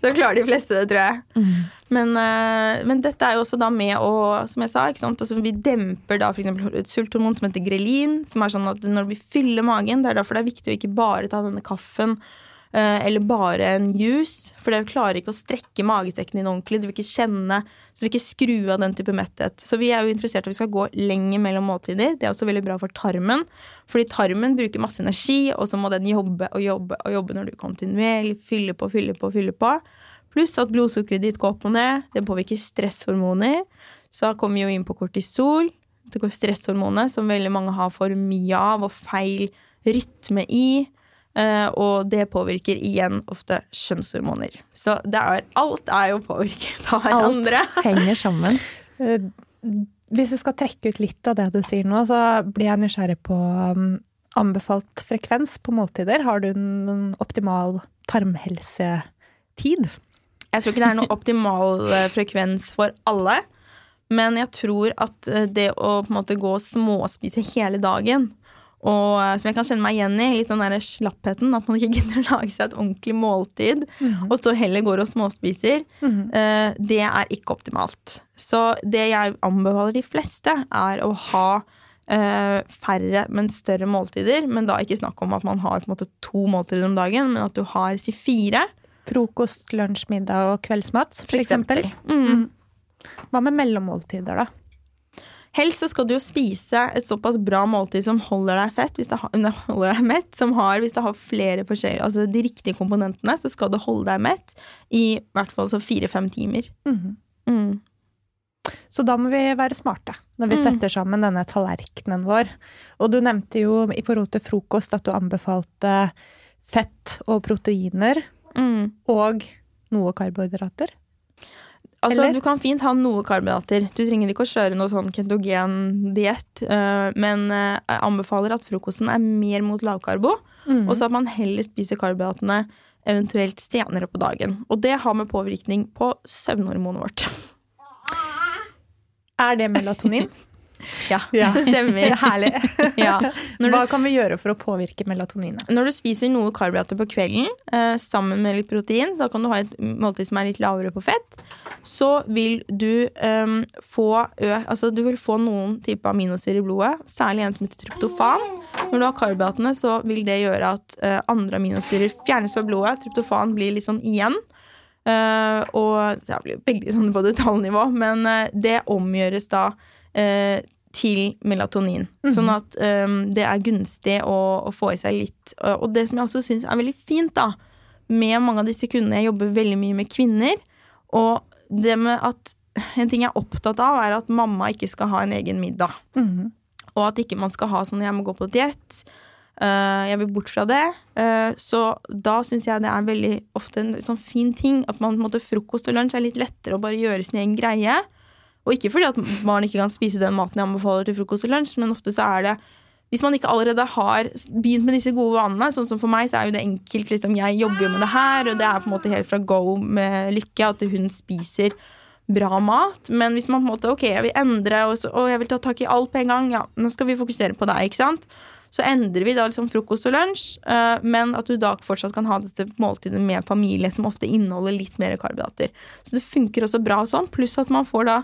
så klarer de fleste det, tror jeg. Mm. Men, eh, men dette er jo også da med å, som jeg sa, ikke? Altså, vi demper da eksempel et sulthormon som heter grelin, som er sånn at når vi fyller magen, det er derfor det er viktig å ikke bare ta denne kaffen eh, eller bare en juice, for det klarer ikke å strekke magesekken din ordentlig. Du vil ikke kjenne, så du vil ikke skru av den type metthet. Så vi er jo interessert i at vi skal gå lenger mellom måltider. Det er også veldig bra for tarmen, fordi tarmen bruker masse energi, og så må den jobbe og jobbe og jobbe når du kontinuerlig fyller på, fyller på, fyller på. Pluss at blodsukkeret ditt går opp og ned. Det påvirker stresshormoner. Så kommer vi jo inn på kortisol. Stresshormonet, som veldig mange har for mye av, og feil rytme i. Eh, og det påvirker igjen ofte kjønnshormoner. Så det er, alt er jo påvirket av hverandre. Alt henger sammen. Eh, Hvis jeg skal trekke ut litt av det du sier nå, så blir jeg nysgjerrig på um, anbefalt frekvens på måltider. Har du noen optimal tarmhelsetid? Jeg tror ikke det er noen optimal eh, frekvens for alle. Men jeg tror at det å på en måte gå og småspise hele dagen, og eh, som jeg kan kjenne meg igjen i, litt den der slappheten, at man ikke gidder å lage seg et ordentlig måltid, og så heller går og småspiser, Mhm. eh, det er ikke optimalt. Så det jeg anbefaler de fleste, er å ha eh, færre, men større måltider. Men da ikke snakk om at man har måte to måltider om dagen, men at du har si fire. Frokost, lunsj, middag og kveldsmat, for, For eksempel. Mm. Hva med mellommåltider, da? Helst så skal du jo spise et såpass bra måltid som holder deg fett, hvis det har, holder deg mett, som har, hvis det har flere forskjellige, altså de riktige komponentene, så skal det holde deg mett i hvert fall så fire-fem timer. Mhm. Mm. Så da må vi være smarte når vi Mm. setter sammen denne tallerkenen vår. Og du nevnte jo i forhold til frokost at du anbefalte fett og proteiner Mm. og noe karbohydrater. Altså, Eller? du kan fint ha noe karbohydrater. Du trenger ikke å kjøre noe sånn ketogen diett, øh, men øh, jeg anbefaler at frokosten er mer mot lavkarbo, Mm. og så at man heller spiser karbohydratene eventuelt senere på dagen. Og det har med påvirkning på søvnhormonet vårt. Er det melatonin? Ja, Ja. det stemmer. Herlig. Ja. Hva kan vi gjøre for å påvirke melatoninet? Når du spiser noe karbohydrater på kvelden eh, sammen med litt protein, da kan du ha et måltid som er litt lavere på fett, så vil du eh, få ø Altså du vil få noen type aminosyrer i blodet, særlig en som heter tryptofan. Når du har karbohydratene, så vil det gjøre at eh, andre aminosyrer fjernes fra blodet. Tryptofan blir litt sånn igjen. Eh, og det blir veldig sånn på detaljnivå, men eh, det omgjøres da til melatonin. Sånn at um, det er gunstig å, å få i seg litt. Og det som jeg også syns er veldig fint, da, med mange av disse kundene Jeg jobber veldig mye med kvinner, og det med at En ting jeg er opptatt av, er at mamma ikke skal ha en egen middag. Mhm. Og at ikke man skal ha sånn 'jeg må gå på diett'. Uh, jeg vil bort fra det. Uh, så da syns jeg det er veldig ofte en sånn fin ting at man på en måte frokost og lunsj er litt lettere å bare gjøre sin egen greie. Og ikke fordi at barn ikke kan spise den maten jeg anbefaler til frokost og lunsj, men ofte så er det hvis man ikke allerede har begynt med disse gode vanene, sånn som for meg, så er jo det enkelt. Liksom, jeg jobber jo med det her, og det er på en måte helt fra go med Lykke at hun spiser bra mat. Men hvis man på en måte ok, jeg vil endre, og, så, og jeg vil ta tak i alt på en gang, ja, nå skal vi fokusere på deg, ikke sant? Så endrer vi da liksom frokost og lunsj, eh, men at du da fortsatt kan ha dette måltidet med familie, som ofte inneholder litt mer karbohydrater. Så det funker også bra sånn, pluss at man får da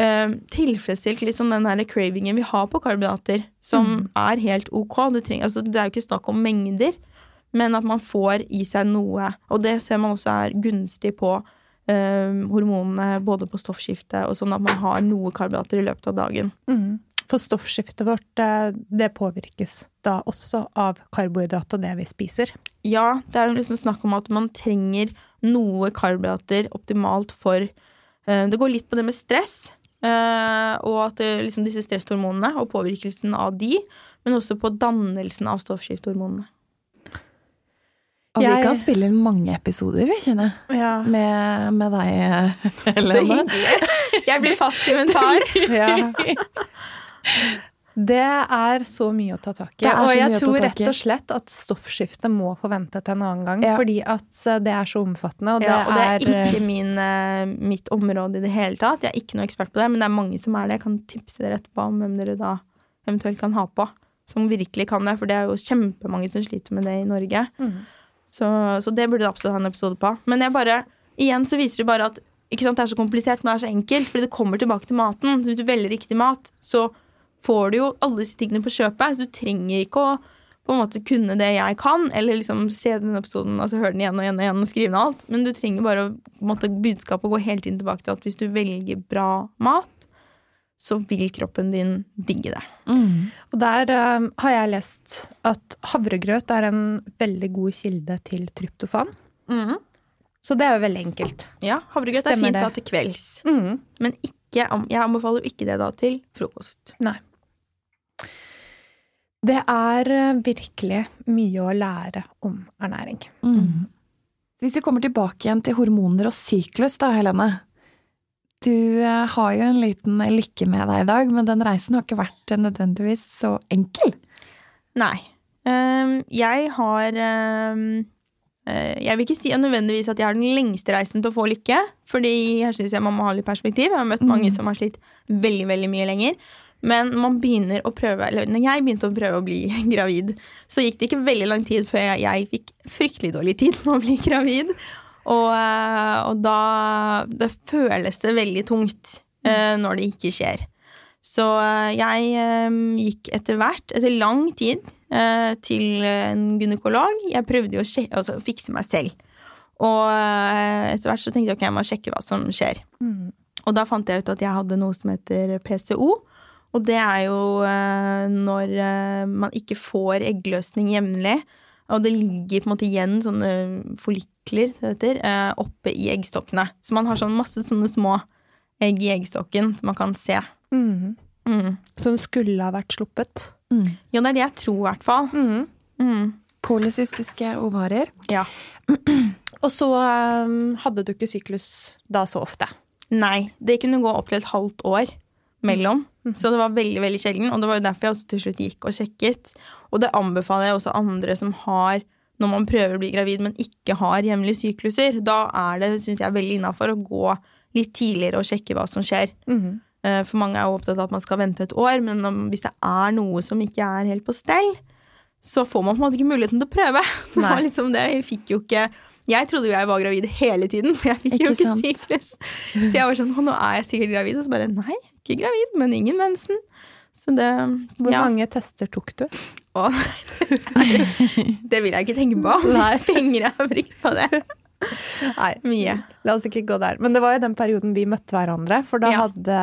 eh, tilfredsstilt litt sånn den her cravingen vi har på karbohydrater, som er helt ok. Det, trenger, altså, det er jo ikke snakk om mengder, men at man får i seg noe. Og det ser man også er gunstig på eh, hormonene, både på stoffskiftet og sånn at man har noe karbohydrater i løpet av dagen. Mm. For stoffskiftet vårt, eh, det påvirkes da også av karbohydrat og det vi spiser. Ja, det er jo liksom snakk om at man trenger noe karbohydrater optimalt for eh, Det går litt på det med stress, og at liksom disse stresshormonene og påvirkelsen av de, men også på dannelsen av stoffskiftehormonene. Og vi kan spille inn mange episoder, vi, kjenner jeg. Ja. Med, med deg, Så hyggelig! Jeg blir fast inventar. Ja. Det er så mye å ta tak i. Og jeg tror rett og slett at stoffskiftet må få vente til en annen gang. Ja. Fordi at eh, det er så omfattende, og det, Ja, og det er er, ikke min, eh, mitt område i det hele tatt. Jeg er ikke noe ekspert på det, men det er mange som er det. Jeg kan tipse dere etterpå om hvem dere da eventuelt kan ha på. Som virkelig kan det, for det er jo kjempemange som sliter med det i Norge. Mm. Så, så det burde du absolutt ha en episode på. Men jeg bare, igjen så viser det bare at ikke sant, det er så komplisert, men det er så enkelt. Fordi det kommer tilbake til maten. Så hvis du velger riktig mat, så får du jo alle disse tingene på kjøpet. Så du trenger ikke å på en måte kunne det jeg kan, eller liksom se den episoden, altså høre den igjen og igjen og igjen og skrive ned alt. Men du trenger bare å måte, budskapet gå helt inn tilbake til at hvis du velger bra mat, så vil kroppen din digge det. Mm. Og der eh, har jeg lest at havregrøt er en veldig god kilde til tryptofan. Så det er jo veldig enkelt. Ja, havregrøt er fint det. da til kvelds. Mm. Men ikke, jeg anbefaler jo ikke det da til frokost. Nei. Det er eh, virkelig mye å lære om ernæring. Mm. Hvis vi kommer tilbake igjen til hormoner og syklus, da, Helene. Du eh, har jo en liten lykke med deg i dag, men den reisen har ikke vært eh, nødvendigvis så enkel. Nei. Ehm, jeg har ehm, eh, Jeg vil ikke si nødvendigvis at jeg har den lengste reisen til å få lykke, fordi her syns jeg man må ha litt perspektiv. Jeg har møtt mange som har slitt veldig, veldig mye lenger. Men man begynner å prøve, eller når jeg begynte å prøve å bli gravid, så gikk det ikke veldig lang tid før jeg, jeg fikk fryktelig dårlig tid med å bli gravid. Og, eh, og da Det føles det veldig tungt eh, når det ikke skjer. Så eh, jeg gikk etter hvert, etter lang tid, til en gynekolog. Jeg prøvde å altså, fikse meg selv. Og etter hvert så tenkte jeg ok, jeg må sjekke hva som skjer. Mm. Og da fant jeg ut at jeg hadde noe som heter PCO. Og det er jo eh, når eh, man ikke får eggløsning jevnlig. Og det ligger på en måte igjen sånne follikler heter, eh, oppe i eggstokkene. Så man har sånn masse sånne små egg i eggstokken som man kan se. Mm. Mm. Som skulle ha vært sluppet. Mm. Ja, det er det jeg tror, i hvert fall. Mhm. Mm. Polycystiske ovarier. Ja. Og så eh, hadde du ikke syklus da så ofte. Nei, det kunne gå opp til et halvt år mellom. Så det var veldig veldig sjelden, og det var jo derfor jeg også til slutt gikk og sjekket. Og det anbefaler jeg også andre som har når man prøver å bli gravid, men ikke har hjemlige sykluser. Da er det synes jeg, veldig innafor å gå litt tidligere og sjekke hva som skjer. Mm For mange er jo opptatt av at man skal vente et år, men om, hvis det er noe som ikke er helt på stell, så får man på en måte ikke muligheten til å prøve. Liksom det. Jeg fikk jo ikke Jeg trodde jo jeg var gravid hele tiden, for jeg fikk jo Ikke ikke sant? syklus. Så jeg var sånn nå er jeg sikkert gravid. Og så bare Nei, ikke gravid, men ingen mensen. Så det Hvor ja. mange tester tok du? Å, det vil jeg ikke tenke på. Nei. Penger jeg har brukt på det. Nei, Mye. la oss ikke gå der. Men det var jo den perioden vi møtte hverandre, for da Ja. hadde,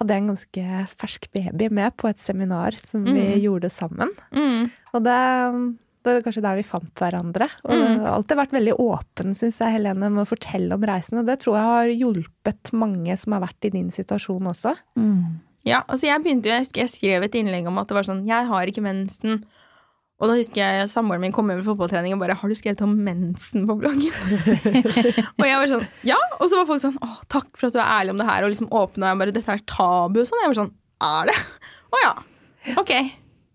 hadde jeg en ganske fersk baby med på et seminar som vi Mm. gjorde sammen. Mm. Og det, det var kanskje der vi fant hverandre. Og det Mm. har alltid vært veldig åpen, syns jeg, Helene, med å fortelle om reisen. Og det tror jeg har hjulpet mange som har vært i din situasjon også. Mm. Ja, altså jeg begynte jo, jeg husker jeg skrev et innlegg om at det var sånn, jeg har ikke mensen. Og da husker jeg samboeren min kom over fotballtrening og bare, har du skrevet om mensen på bloggen? og jeg var sånn, ja. Og så var folk sånn, 'Å, takk for at du er ærlig om det her, og liksom åpna jeg bare, dette er tabu og sånn. Jeg var sånn, er det? Å ja. Ok.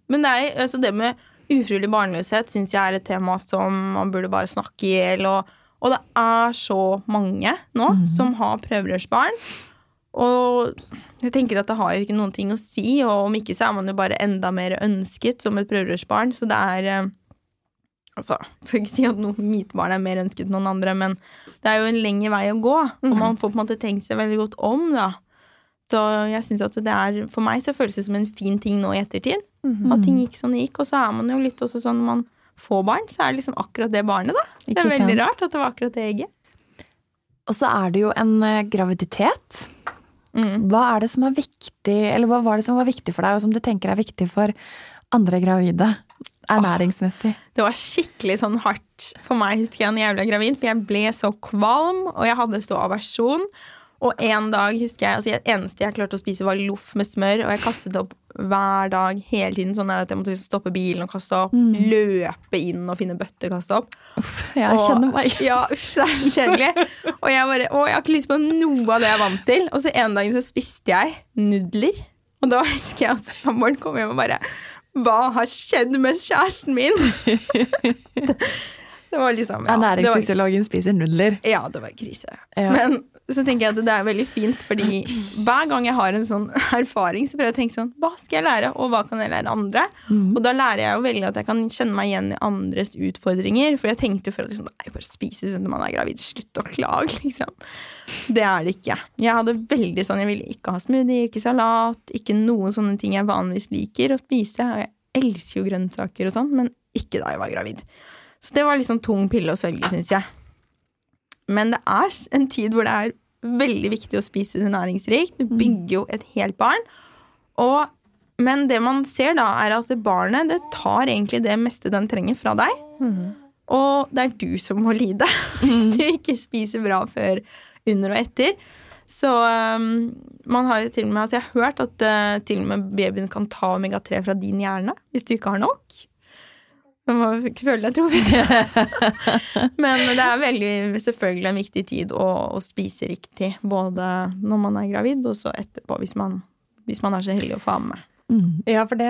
Men det, er, altså det med ufrivillig barnløshet synes jeg er et tema som man burde bare snakke i hjel. Og, og det er så mange nå som har prøverørsbarn. Og jeg tenker at det har jo ikke noen ting å si, og om ikke så er man jo bare enda mer ønsket som et prøverørsbarn. Så det er eh, Altså, jeg skal ikke si at noen, mitt barn er mer ønsket enn noen andre, men det er jo en lengre vei å gå, og man får på en måte tenkt seg veldig godt om, da. Så jeg synes at det er For meg så føles det som en fin ting nå i ettertid. At ting gikk som det gikk. Og så er man jo litt også sånn når man får barn, så er det liksom akkurat det barnet, da. Det er veldig sant? rart at det var akkurat det egget. Og så er det jo en eh, graviditet. Mm. Hva er det som er viktig, eller hva var det som var viktig for deg, og som du tenker er viktig for andre gravide? Ernæringsmessig. Det var skikkelig sånn hardt for meg, husker jeg, når jeg ble gravid. For jeg ble så kvalm, og jeg hadde så aversjon. Og en dag husker jeg, altså det eneste jeg klarte å spise, var loff med smør. Og jeg kastet opp hver dag hele tiden, sånn at jeg måtte liksom stoppe bilen og kaste opp. Løpe inn og finne bøtter og kaste opp. Uff, jeg Og- kjenner meg. Ja, uff, det er så kjedelig. Og jeg bare, å, jeg har ikke lyst på noe av det jeg er vant til. Og så en dag så spiste jeg nudler. Og da husker jeg at samboeren kom hjem og bare Hva har skjedd med kjæresten min? det var liksom ja, Ernæringsfysiologen spiser nudler. ja, det var krise. Ja. Men så tenker jeg at det er veldig fint, fordi hver gang jeg har en sånn erfaring, så prøver jeg å tenke sånn Hva skal jeg lære, og hva kan jeg lære andre? Og da lærer jeg jo veldig at jeg kan kjenne meg igjen i andres utfordringer. For jeg tenkte jo før at liksom, nei, bare spise sånn når man er gravid. Slutt å klage, liksom. Det er det ikke. Jeg hadde veldig sånn, jeg ville ikke ha smoothie, ikke salat, ikke noen sånne ting jeg vanligvis liker å spise. Og jeg elsker jo grønnsaker og sånn, men ikke da jeg var gravid. Så det var liksom tung pille å svelge, syns jeg. Men det er en tid hvor det er veldig viktig å spise næringsrikt. Du bygger jo et helt barn. Og, men det man ser da, er at det barnet det tar egentlig det meste den trenger fra deg. Og det er du som må lide hvis du ikke spiser bra før, under og etter. Så um, man har jo til og med altså Jeg har hørt at uh, til og med babyen kan ta omega-3 fra din hjerne hvis du ikke har nok. Man må føle deg truffet. Men det er veldig, selvfølgelig en viktig tid å, å spise riktig. Både når man er gravid, og så etterpå, hvis man, hvis man er så heldig å få amme. Mm. Ja, for det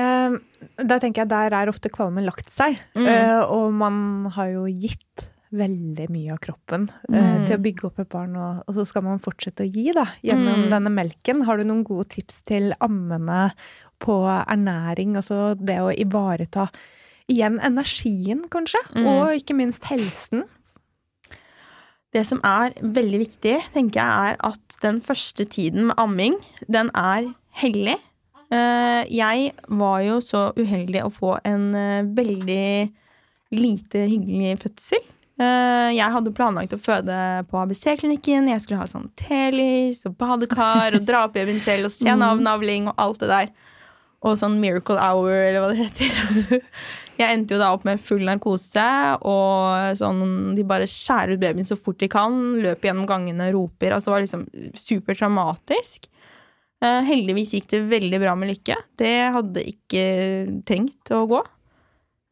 Der tenker jeg der er ofte kvalmen lagt seg. Mm. Uh, og man har jo gitt veldig mye av kroppen uh, Mm. til å bygge opp et barn, og, og så skal man fortsette å gi da, gjennom Mm. denne melken. Har du noen gode tips til ammene på ernæring? Altså det å ivareta igjen energien, kanskje? Mm. Og ikke minst helsen. Det som er veldig viktig, tenker jeg, er at den første tiden med amming, den er hellig. Eh, Jeg var jo så uheldig å få en eh, veldig lite hyggelig fødsel. Eh, Jeg hadde planlagt å føde på ABC-klinikken. Jeg skulle ha sånn telys og badekar og dra opp babyen selv og se navnavling og alt det der. Og sånn miracle hour, eller hva det heter. Jeg endte jo da opp med full narkose, og sånn De bare skjærer ut babyen så fort de kan, løper gjennom gangene, roper. Altså det var liksom supertraumatisk. Eh, heldigvis gikk det veldig bra med Lykke. Det hadde ikke trengt å gå.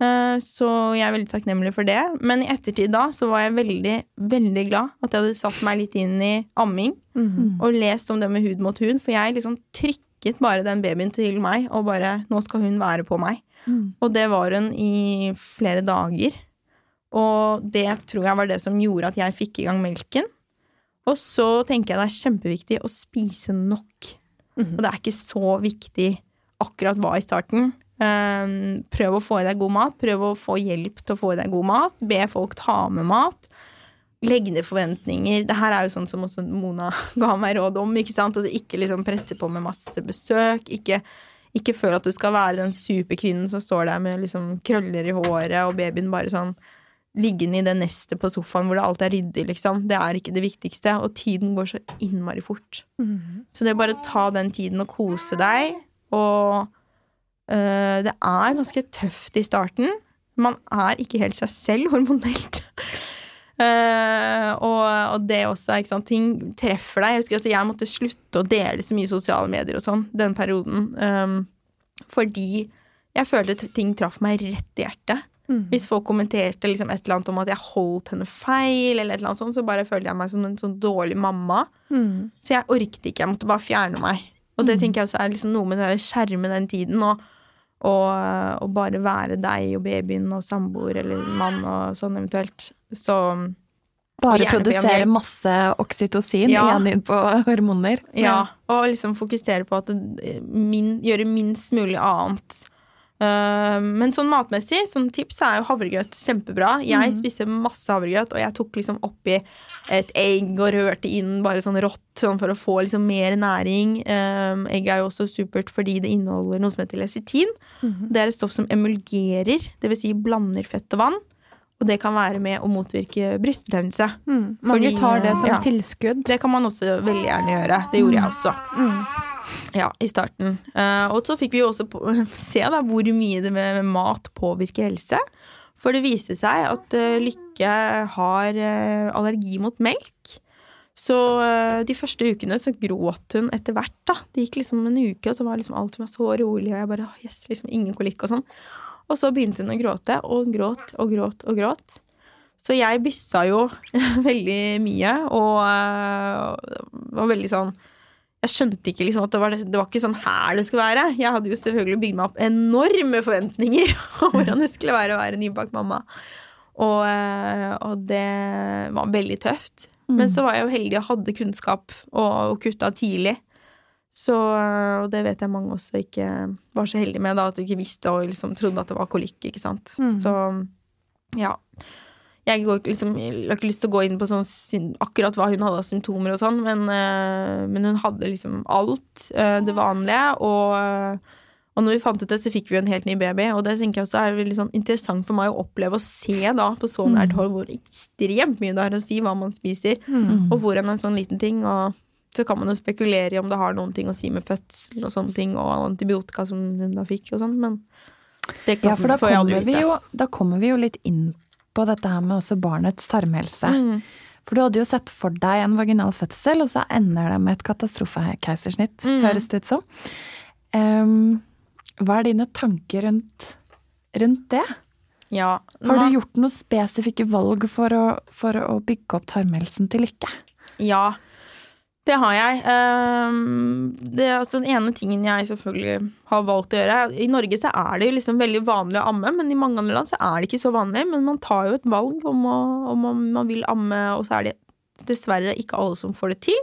Eh, så jeg er veldig takknemlig for det. Men i ettertid da så var jeg veldig, veldig glad at jeg hadde satt meg litt inn i amming Mm. og lest om det med hud mot hud, for jeg liksom trykket bare den babyen til meg og bare Nå skal hun være på meg. Mm. Og det var hun i flere dager. Og det tror jeg var det som gjorde at jeg fikk i gang melken. Og så tenker jeg det er kjempeviktig å spise nok. Mm. Og det er ikke så viktig akkurat hva i starten. Um, prøv å få i deg god mat. Prøv å få hjelp til å få i deg god mat. Be folk ta med mat. Legg ned forventninger. Det her er jo sånn som også Mona ga meg råd om. Ikke sant? Altså, ikke liksom presse på med masse besøk. Ikke, ikke føl at du skal være den superkvinnen som står der med liksom krøller i håret, og babyen bare sånn liggende i det nestet på sofaen hvor det alltid er ryddig, liksom. Det er ikke det viktigste. Og tiden går så innmari fort. Mm. Så det er bare å ta den tiden og kose deg, og øh, det er ganske tøft i starten. Man er ikke helt seg selv hormonelt. Eh, og, og det også, ikke sant, ting treffer deg. Jeg husker at jeg måtte slutte å dele så mye sosiale medier og sånn den perioden. Um, fordi jeg følte at ting traff meg rett i hjertet. Mm. Hvis folk kommenterte liksom et eller annet om at jeg holdt henne feil, eller et eller annet sånt, så bare følte jeg meg som en sånn dårlig mamma. Mm. Så jeg orket ikke. Jeg måtte bare fjerne meg. Og det tenker jeg også er liksom noe med det der skjerme den tiden, og, og, og bare være deg og babyen og samboer eller mann og sånn eventuelt. Så Bare produsere masse oksytocin Ja. igjen inn på hormoner. Ja, og liksom fokusere på at min, gjøre minst mulig annet. Uh, men sånn matmessig, sånn tips, er jo havregrøt kjempebra. Jeg spiser masse havregrøt, og jeg tok liksom oppi et egg og rørte inn bare sånn rått sånn for å få liksom mer næring. Um, egg er jo også supert fordi det inneholder noe som heter lecitin. Det er et stoff som emulgerer, dvs. Si blander fett og vann. Og det kan være med å motvirke brystbetennelse. Mm. Mange Fordi, tar det som ja. tilskudd. Det kan man også veldig gjerne gjøre. Det gjorde jeg også. Mm. Ja, i starten. Uh, og så fikk vi jo også på, se da hvor mye det med mat påvirker helse. For det viste seg at uh, Lykke har uh, allergi mot melk. Så de første ukene så gråt hun etter hvert, da. Det gikk liksom en uke, og så var liksom alt som var så rolig, og jeg bare «Åh, yes, liksom ingen kolikk og sånn. Og så begynte hun å gråte, og gråt og gråt og gråt. Så jeg byssa jo veldig mye, og eh, var veldig sånn jeg skjønte ikke liksom at det var, det var ikke sånn her det skulle være. Jeg hadde jo selvfølgelig bygd meg opp enorme forventninger om hvordan det skulle være å være nybakt mamma. Og, eh, og det var veldig tøft. Men så var jeg jo heldig og hadde kunnskap og, og kutta tidlig. Så, eh, og det vet jeg mange også ikke var så heldige med, da, at de ikke visste og liksom trodde at det var kolikk, ikke sant. Mm. Så ja. Jeg går liksom, jeg har ikke lyst til å gå inn på sånn, akkurat hva hun hadde av symptomer og sånn, men, eh, men hun hadde liksom alt eh, det vanlige, og, og når vi fant ut det, så fikk vi jo en helt ny baby, og det tenker jeg også er veldig sånn interessant for meg å oppleve å se da på så nært hold hvor ekstremt mye det har å si hva man spiser, Mm. og hvordan en sånn liten ting, og så kan man jo spekulere i om det har noen ting å si med fødsel og sånne ting, og antibiotika som hun da fikk og sånn, men det kan, Ja, for da får jeg aldri vite. jo, da kommer vi jo litt inn på dette her med også barnets tarmhelse. Mm. For du hadde jo sett for deg en vaginal fødsel, og så ender det med et katastrofekeisersnitt, Mm. høres det ut som. Um, hva er dine tanker rundt, rundt det? Ja. Har du gjort noen spesifikke valg for å, for å bygge opp tarmhelsen til Lykke? Ja, det har jeg. Ehm, det er altså den ene tingen jeg selvfølgelig har valgt å gjøre. I Norge så er det jo liksom veldig vanlig å amme, men i mange andre land så er det ikke så vanlig. Men man tar jo et valg om, å, om man- vil amme, og så er det dessverre ikke alle som får det til.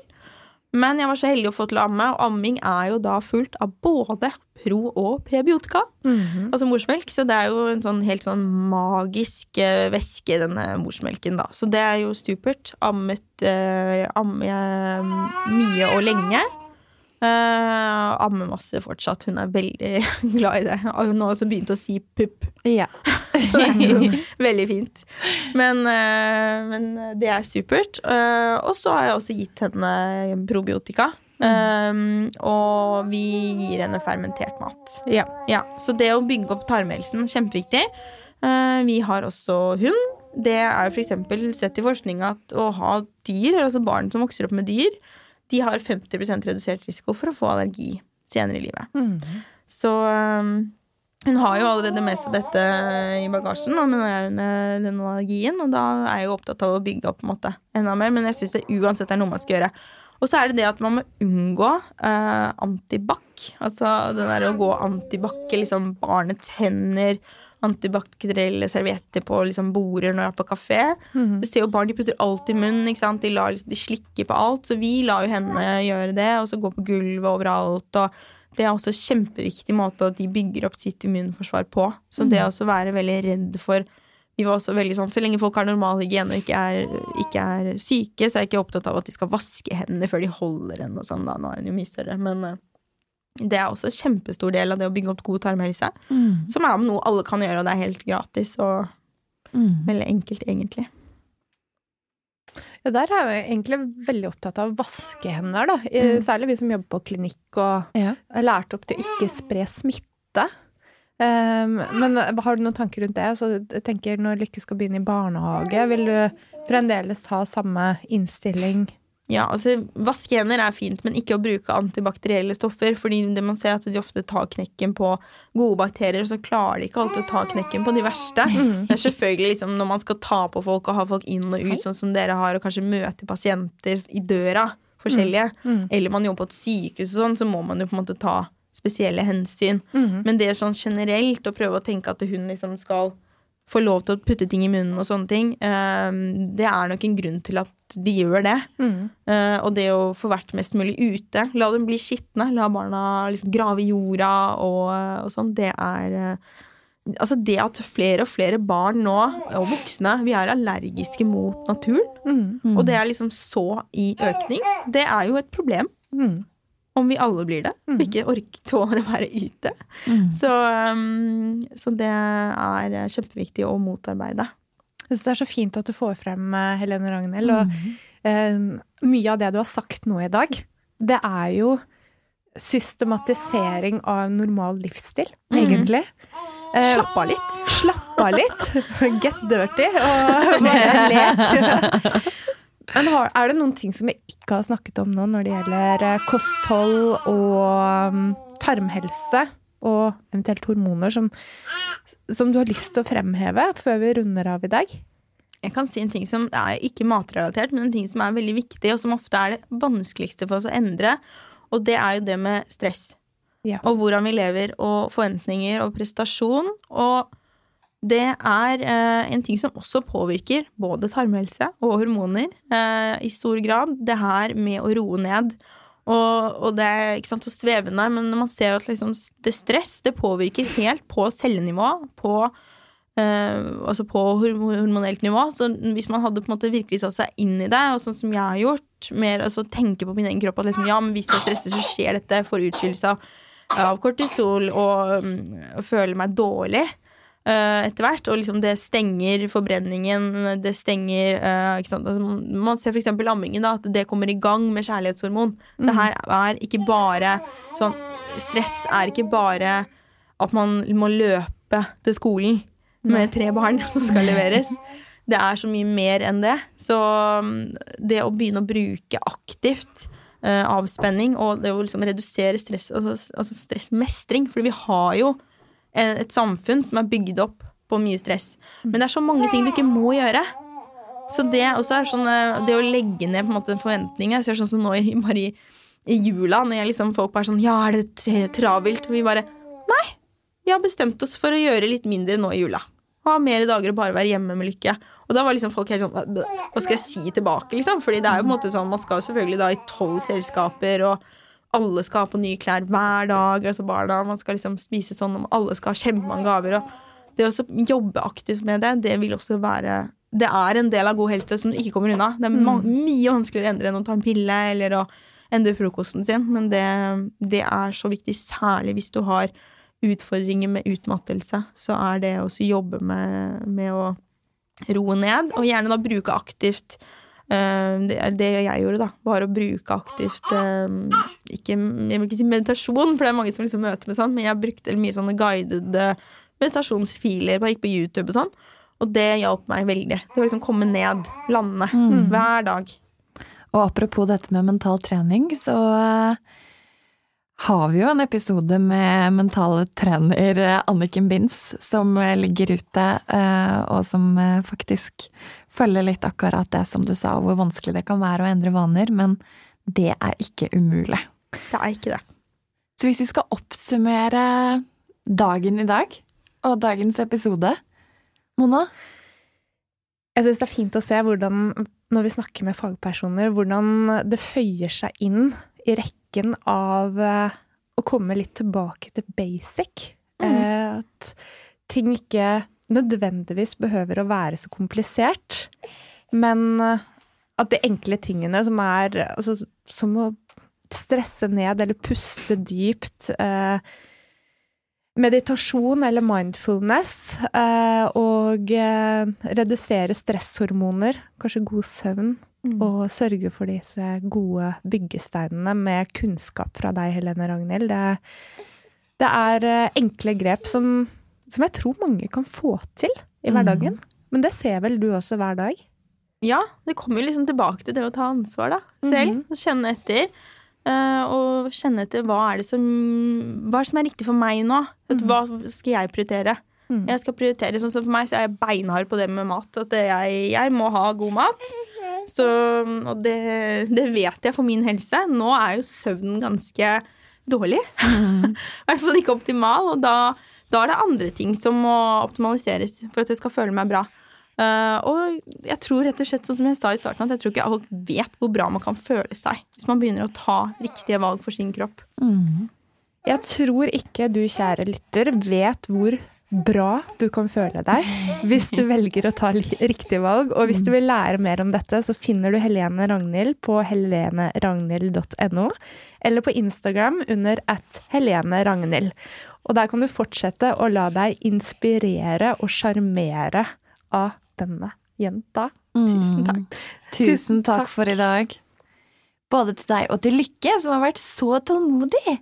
Men jeg var så heldig å få til å amme, og amming er jo da fullt av både pro- og prebiotika. Mhm. Altså morsmelk, så det er jo en sånn helt sånn magisk eh, væske, denne morsmelken, da. Så det er jo supert. Ammet eh, amme jeg mye og lenge. Eh, ammer masse fortsatt. Hun er veldig glad i det. Og Hun har også begynt å si pupp, Ja. så det er jo veldig fint. Men, uh, men det er supert. Uh, og så har jeg også gitt henne probiotika. Eh, og vi gir henne fermentert mat. Ja. Ja, så det å bygge opp tarmhelsen, kjempeviktig. Vi har også hund. Det er f.eks. sett i forskning at å ha dyr, altså barn som vokser opp med dyr, de har 50 redusert risiko for å få allergi senere i livet. Mm. Så eh, hun har jo allerede med seg dette i bagasjen, men er den den allergien, og da er jeg jo opptatt av å bygge opp på en måte, enda mer, men jeg syns det uansett er noe man skal gjøre. Og så er det det at man må unngå eh, antibac. Altså det der å gå antibac i liksom barnets hender, antibakterielle servietter på liksom border når jeg er på kafé. Mhm. Du ser jo barn, de putter alt i munnen, ikke sant? De, lar, liksom- de slikker på alt. Så vi lar jo henne gjøre det, og så gå på gulvet overalt. Og det er også en kjempeviktig måte at de bygger opp sitt immunforsvar på. Så det å være veldig redd for vi var også veldig sånn, Så lenge folk har normal hygiene og ikke er, ikke er syke, så er jeg ikke opptatt av at de skal vaske hendene før de holder henne og sånn. da, Nå er hun jo mye større. Men eh, det er også en kjempestor del av det å bygge opp god tarmhelse. Mm. Som er noe alle kan gjøre, og det er helt gratis. Og Mm. Veldig enkelt, egentlig. Ja, der er jeg egentlig veldig opptatt av vaskehender, da. Mm. Særlig vi som jobber på klinikk og Ja. er lært opp til å ikke spre smitte. Um, men har du noen tanker rundt det? Så jeg tenker Når Lykke skal begynne i barnehage, vil du fremdeles ha samme innstilling? Ja, altså Vaske hender er fint, men ikke å bruke antibakterielle stoffer. fordi det man ser at de ofte tar knekken på gode bakterier, så klarer de ikke alltid å ta knekken på de verste. Mm. Det er selvfølgelig liksom Når man skal ta på folk og ha folk inn og ut, sånn som dere har, og kanskje møte pasienter i døra, forskjellige, Mm. eller man jobber på et sykehus og sånn, så må man jo på en måte ta spesielle hensyn. Mm. Men det er sånn generelt å prøve å tenke at hun liksom skal få lov til å putte ting i munnen og sånne ting, eh, det er nok en grunn til at de gjør det. Mm. Eh, og det å få vært mest mulig ute, la dem bli skitne, la barna liksom grave i jorda og, og sånn, det er eh, Altså det at flere og flere barn nå, og voksne, vi er allergiske mot naturen. Mm. og det er liksom så i økning, det er jo et problem. Mm. Om vi alle blir det, og Mm. ikke orker tåler å være ute. Mm. Så, um, så det er kjempeviktig å motarbeide. Jeg syns det er så fint at du får frem eh, Helene Ragnhild. Og eh, mye av det du har sagt nå i dag, det er jo systematisering av normal livsstil, Mhm. egentlig. Eh, Slapp av litt. Slapp av litt. Get dirty og bare lek. Men har, er det noen ting som vi ikke har snakket om nå når det gjelder eh, kosthold og um, tarmhelse og eventuelt hormoner, som, som du har lyst til å fremheve før vi runder av i dag? Jeg kan si en ting som er ikke matrelatert, men en ting som er veldig viktig, og som ofte er det vanskeligste for oss å endre, og det er jo det med stress. Ja. Og hvordan vi lever, og forventninger og prestasjon. Og det er eh, en ting som også påvirker både tarmhelse og hormoner eh, i stor grad. Det her med å roe ned. Og, og det er ikke sant, så svevende, men man ser at liksom, det stress det påvirker helt på cellenivå, på eh, altså på hormonelt nivå. Så hvis man hadde på en måte virkelig satt seg inn i det, og sånn som jeg har gjort, mer altså tenke på min egen kropp at liksom, ja, men hvis jeg stresser, så skjer dette, får utskillelse av, av kortisol og, mm, og føler meg dårlig etter hvert. Og liksom det stenger forbrenningen, det stenger eh, ikke sant? Altså, Man ser eksempel ammingen, da, at det kommer i gang med kjærlighetshormon. Det her er ikke bare sånn Stress er ikke bare at man må løpe til skolen med tre barn som skal leveres. Det er så mye mer enn det. Så um, det å begynne å bruke aktivt eh, avspenning og det å liksom redusere stress, altså, altså stressmestring For vi har jo et samfunn som er bygd opp på mye stress. Men det er så mange ting du ikke må gjøre. Så det også er sånn eh, Det å legge ned på en måte forventninger Jeg ser sånn som nå i, bare i, i jula, når liksom, folk bare sånn Ja, er det travelt? Vi bare Nei, vi har bestemt oss for å gjøre litt mindre nå i jula. Ha mer dager og bare være hjemme med Lykke. Og da var liksom folk helt sånn hva skal jeg si tilbake, liksom? Fordi det er jo på en måte sånn Man skal selvfølgelig da i tolv selskaper, og alle skal ha på nye klær hver dag. Altså barna, man skal liksom spise sånn, og alle skal ha kjempemange gaver. Og det å jobbe aktivt med det, det vil også være Det er en del av god helse som du ikke kommer unna. Det er ma mye vanskeligere å endre enn å ta en pille eller å endre frokosten sin, men det, det er så viktig, særlig hvis du har utfordringer med utmattelse, så er det også jobbe med, med å roe ned, og gjerne da bruke aktivt det er det jeg gjorde, da. Bare å bruke aktivt eh, ikke, Jeg vil ikke si meditasjon, for det er mange som liksom møter med sånn, men jeg brukte mye sånne guidede meditasjonsfiler. Bare gikk på YouTube og sånn. Og det hjalp meg veldig. Det å liksom komme ned, lande, Mm. hver dag. Og apropos dette med mental trening, så eh, har vi jo en episode med mentale trener eh, Anniken Binds som eh, ligger ute, eh, og som faktisk følger litt akkurat det som du sa, hvor vanskelig det kan være å endre vaner, men det er ikke umulig. Det er ikke det. Så hvis vi skal oppsummere dagen i dag, og dagens episode Mona? Jeg syns det er fint å se hvordan, når vi snakker med fagpersoner, hvordan det føyer seg inn i rekken av eh, å komme litt tilbake til basic. Mm. Eh, At ting ikke nødvendigvis behøver å være så komplisert, men eh, at de enkle tingene som er altså, Som å stresse ned eller puste dypt, eh, meditasjon eller mindfulness, eh, og eh, redusere stresshormoner, kanskje god søvn, Mm. og sørge for disse gode byggesteinene med kunnskap fra deg, Helene Ragnhild. Det, det er eh, enkle grep som, som jeg tror mange kan få til i Mm. hverdagen. Men det ser vel du også hver dag? Ja, det kommer jo liksom tilbake til det å ta ansvar, da. Selv. Mm. og Kjenne etter. eh, og kjenne etter hva er det som Hva er det som er riktig for meg nå? Vet Hva skal jeg prioritere? Mhm. Jeg skal prioritere sånn som For meg så er jeg beinhard på det med mat. At jeg, jeg må ha god mat. Så, og det, det vet jeg for min helse. Nå er jo søvnen ganske dårlig. I hvert fall ikke optimal. Og da, da er det andre ting som må optimaliseres for at jeg skal føle meg bra. Uh, og jeg tror rett og slett, sånn som jeg sa i starten, at jeg tror ikke folk vet hvor bra man kan føle seg hvis man begynner å ta riktige valg for sin kropp. Mm. Jeg tror ikke du, kjære lytter, vet hvor bra du kan føle deg hvis du velger å ta riktig valg. Og hvis du vil lære mer om dette, så finner du Helene Ragnhild på heleneragnhild.no, eller på Instagram under at Helene Ragnhild. Og der kan du fortsette å la deg inspirere og sjarmere av denne jenta. Tusen takk. Mm. Tusen takk for i dag. Både til deg og til Lykke, som har vært så tålmodig.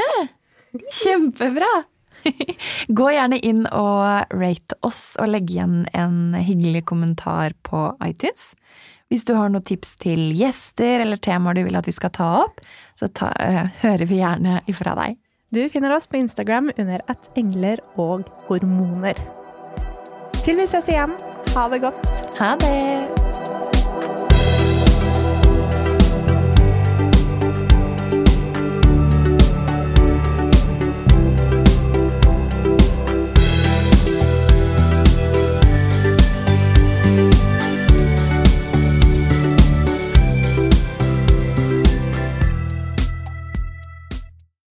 Hæ? Kjempebra! Gå gjerne inn og rate oss og legg igjen en hyggelig kommentar på iTunes. Hvis du har noen tips til gjester eller temaer du vil at vi skal ta opp, så ta, uh, hører vi gjerne ifra deg. Du finner oss på Instagram under at engler og hormoner. Til vi ses igjen, ha det godt! Ha det!